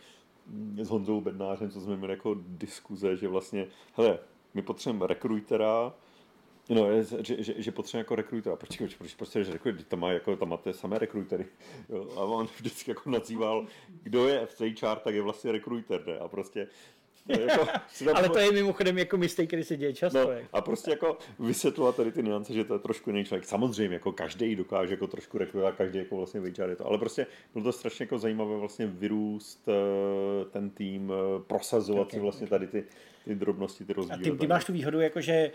s Honzou Bednářem, co jsme měli jako diskuze, že vlastně, hele, my potřebujeme rekrutera, No, že, že, že potřebujeme jako rekrutera. Proč, proč, proč, proč že rekruter? Tam má, jako, tam máte samé rekrutery. A on *laughs* vždycky jako nazýval, kdo je HR, tak je vlastně rekruter, ne? A prostě jako, *laughs* Ale to je mimochodem jako mistake, který se děje často. No, a prostě jako vysvětlovat tady ty niance, že to je trošku jiný člověk. Samozřejmě, jako každý dokáže jako trošku rekrutovat, každý jako vlastně vyčar je to. Ale prostě bylo to strašně jako zajímavé vlastně vyrůst eh, ten tým, eh, prosazovat okay, si vlastně okay. tady ty, ty drobnosti, ty rozdíly. A ty, ty máš tu výhodu, jako že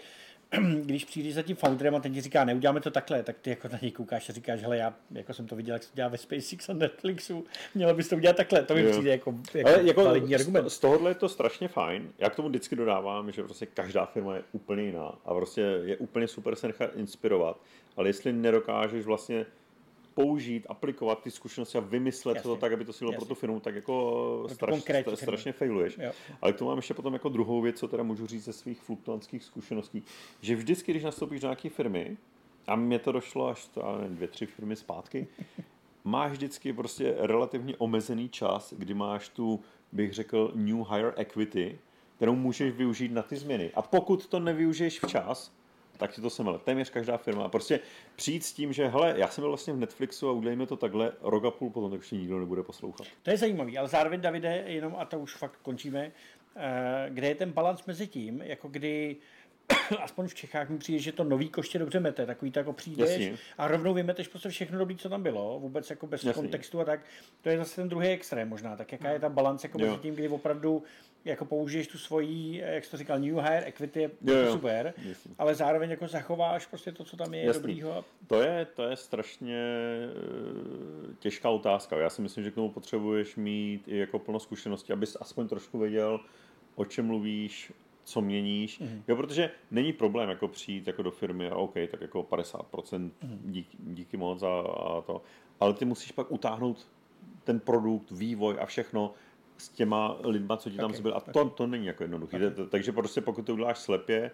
*clears throat* když přijdeš za tím founderem a ten ti říká, neuděláme to takhle, tak ty jako na něj koukáš a říkáš, hele, já jako jsem to viděl, jak se dělá ve SpaceX a Netflixu, mělo bys to udělat takhle, to mi přijde jako, jako, Ale jako argument. Z tohohle je to strašně fajn. Já k tomu vždycky dodávám, že prostě každá firma je úplně jiná a prostě je úplně super se nechat inspirovat, ale jestli nedokážeš vlastně použít, aplikovat ty zkušenosti a vymyslet Jasně. to tak, aby to bylo pro tu firmu, tak jako straš, straš, strašně failuješ. Jo. Ale k tomu mám ještě potom jako druhou věc, co teda můžu říct ze svých fluktuantských zkušeností, že vždycky, když nastoupíš do nějaké firmy, a mě to došlo až to, nevím, dvě, tři firmy zpátky, *laughs* máš vždycky prostě relativně omezený čas, kdy máš tu, bych řekl, new hire equity, kterou můžeš využít na ty změny. A pokud to nevyužiješ včas, tak si to semele. Téměř každá firma. A prostě přijít s tím, že hele, já jsem byl vlastně v Netflixu a udělejme to takhle, rok a půl potom, tak už nikdo nebude poslouchat. To je zajímavý, ale zároveň, Davide, jenom, a to už fakt končíme, eh, kde je ten balans mezi tím, jako kdy *coughs* aspoň v Čechách mi přijde, že to nový koště dobře mete, takový to jako přijdeš Jasně. a rovnou vymeteš prostě všechno dobrý, co tam bylo, vůbec jako bez Jasně. kontextu a tak. To je zase ten druhý extrém možná. Tak jaká je ta balance jako mezi tím, kdy opravdu jako použiješ tu svoji, jak jsi to říkal, new hire equity je jo, jo. super, Jasně. ale zároveň jako zachováš prostě to, co tam je Jasný. dobrýho. To je, to je strašně eh, těžká otázka. Já si myslím, že k tomu potřebuješ mít i jako plno zkušeností, abys aspoň trošku věděl, o čem mluvíš, co měníš. Mm-hmm. Jo, protože není problém jako přijít jako do firmy a OK, tak jako 50% mm-hmm. díky, díky moc a, a to. Ale ty musíš pak utáhnout ten produkt, vývoj a všechno s těma lidma, co ti tam okay, zbyl. A to, to není jako jednoduché. Okay. Takže prostě pokud to uděláš slepě,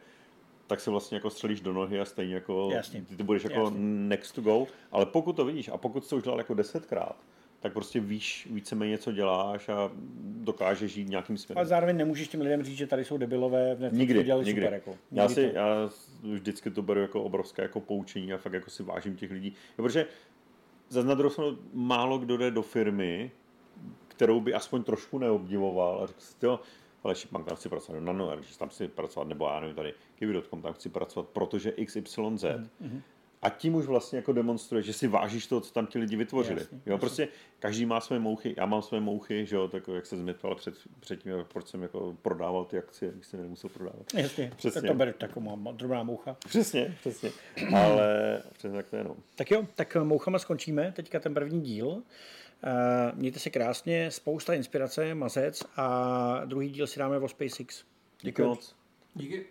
tak se vlastně jako střelíš do nohy a stejně jako Jasně. ty, ty budeš jako Jasně. next to go. Ale pokud to vidíš a pokud jsi to už dělal jako desetkrát, tak prostě víš víceméně, co děláš a dokážeš žít nějakým směrem. Ale zároveň nemůžeš těm lidem říct, že tady jsou debilové, v nikdy, to dělali nikdy. super. Jako. Nikdy já, si, to... já vždycky to beru jako obrovské jako poučení a fakt jako si vážím těch lidí. Jo, protože za na druhou málo kdo jde do firmy, kterou by aspoň trošku neobdivoval a řekl si, jo, ale Shipman tam chci pracovat, Nano že tam chci pracovat, nebo já nevím, tady Kiwi.com tam chci pracovat, protože XYZ. Mm-hmm a tím už vlastně jako demonstruje, že si vážíš to, co tam ti lidi vytvořili. Jasně, jo, jasně. prostě každý má své mouchy, já mám své mouchy, že jo, tak jak se zmitoval před, předtím, proč jsem jako prodával ty akcie, když jsem nemusel prodávat. Jasně, přesně. tak to beru takovou drobná moucha. Přesně, přesně. Ale přesně tak to je no. Tak jo, tak mouchama skončíme, teďka ten první díl. Uh, mějte se krásně, spousta inspirace, mazec a druhý díl si dáme o SpaceX. Díky moc. Díky.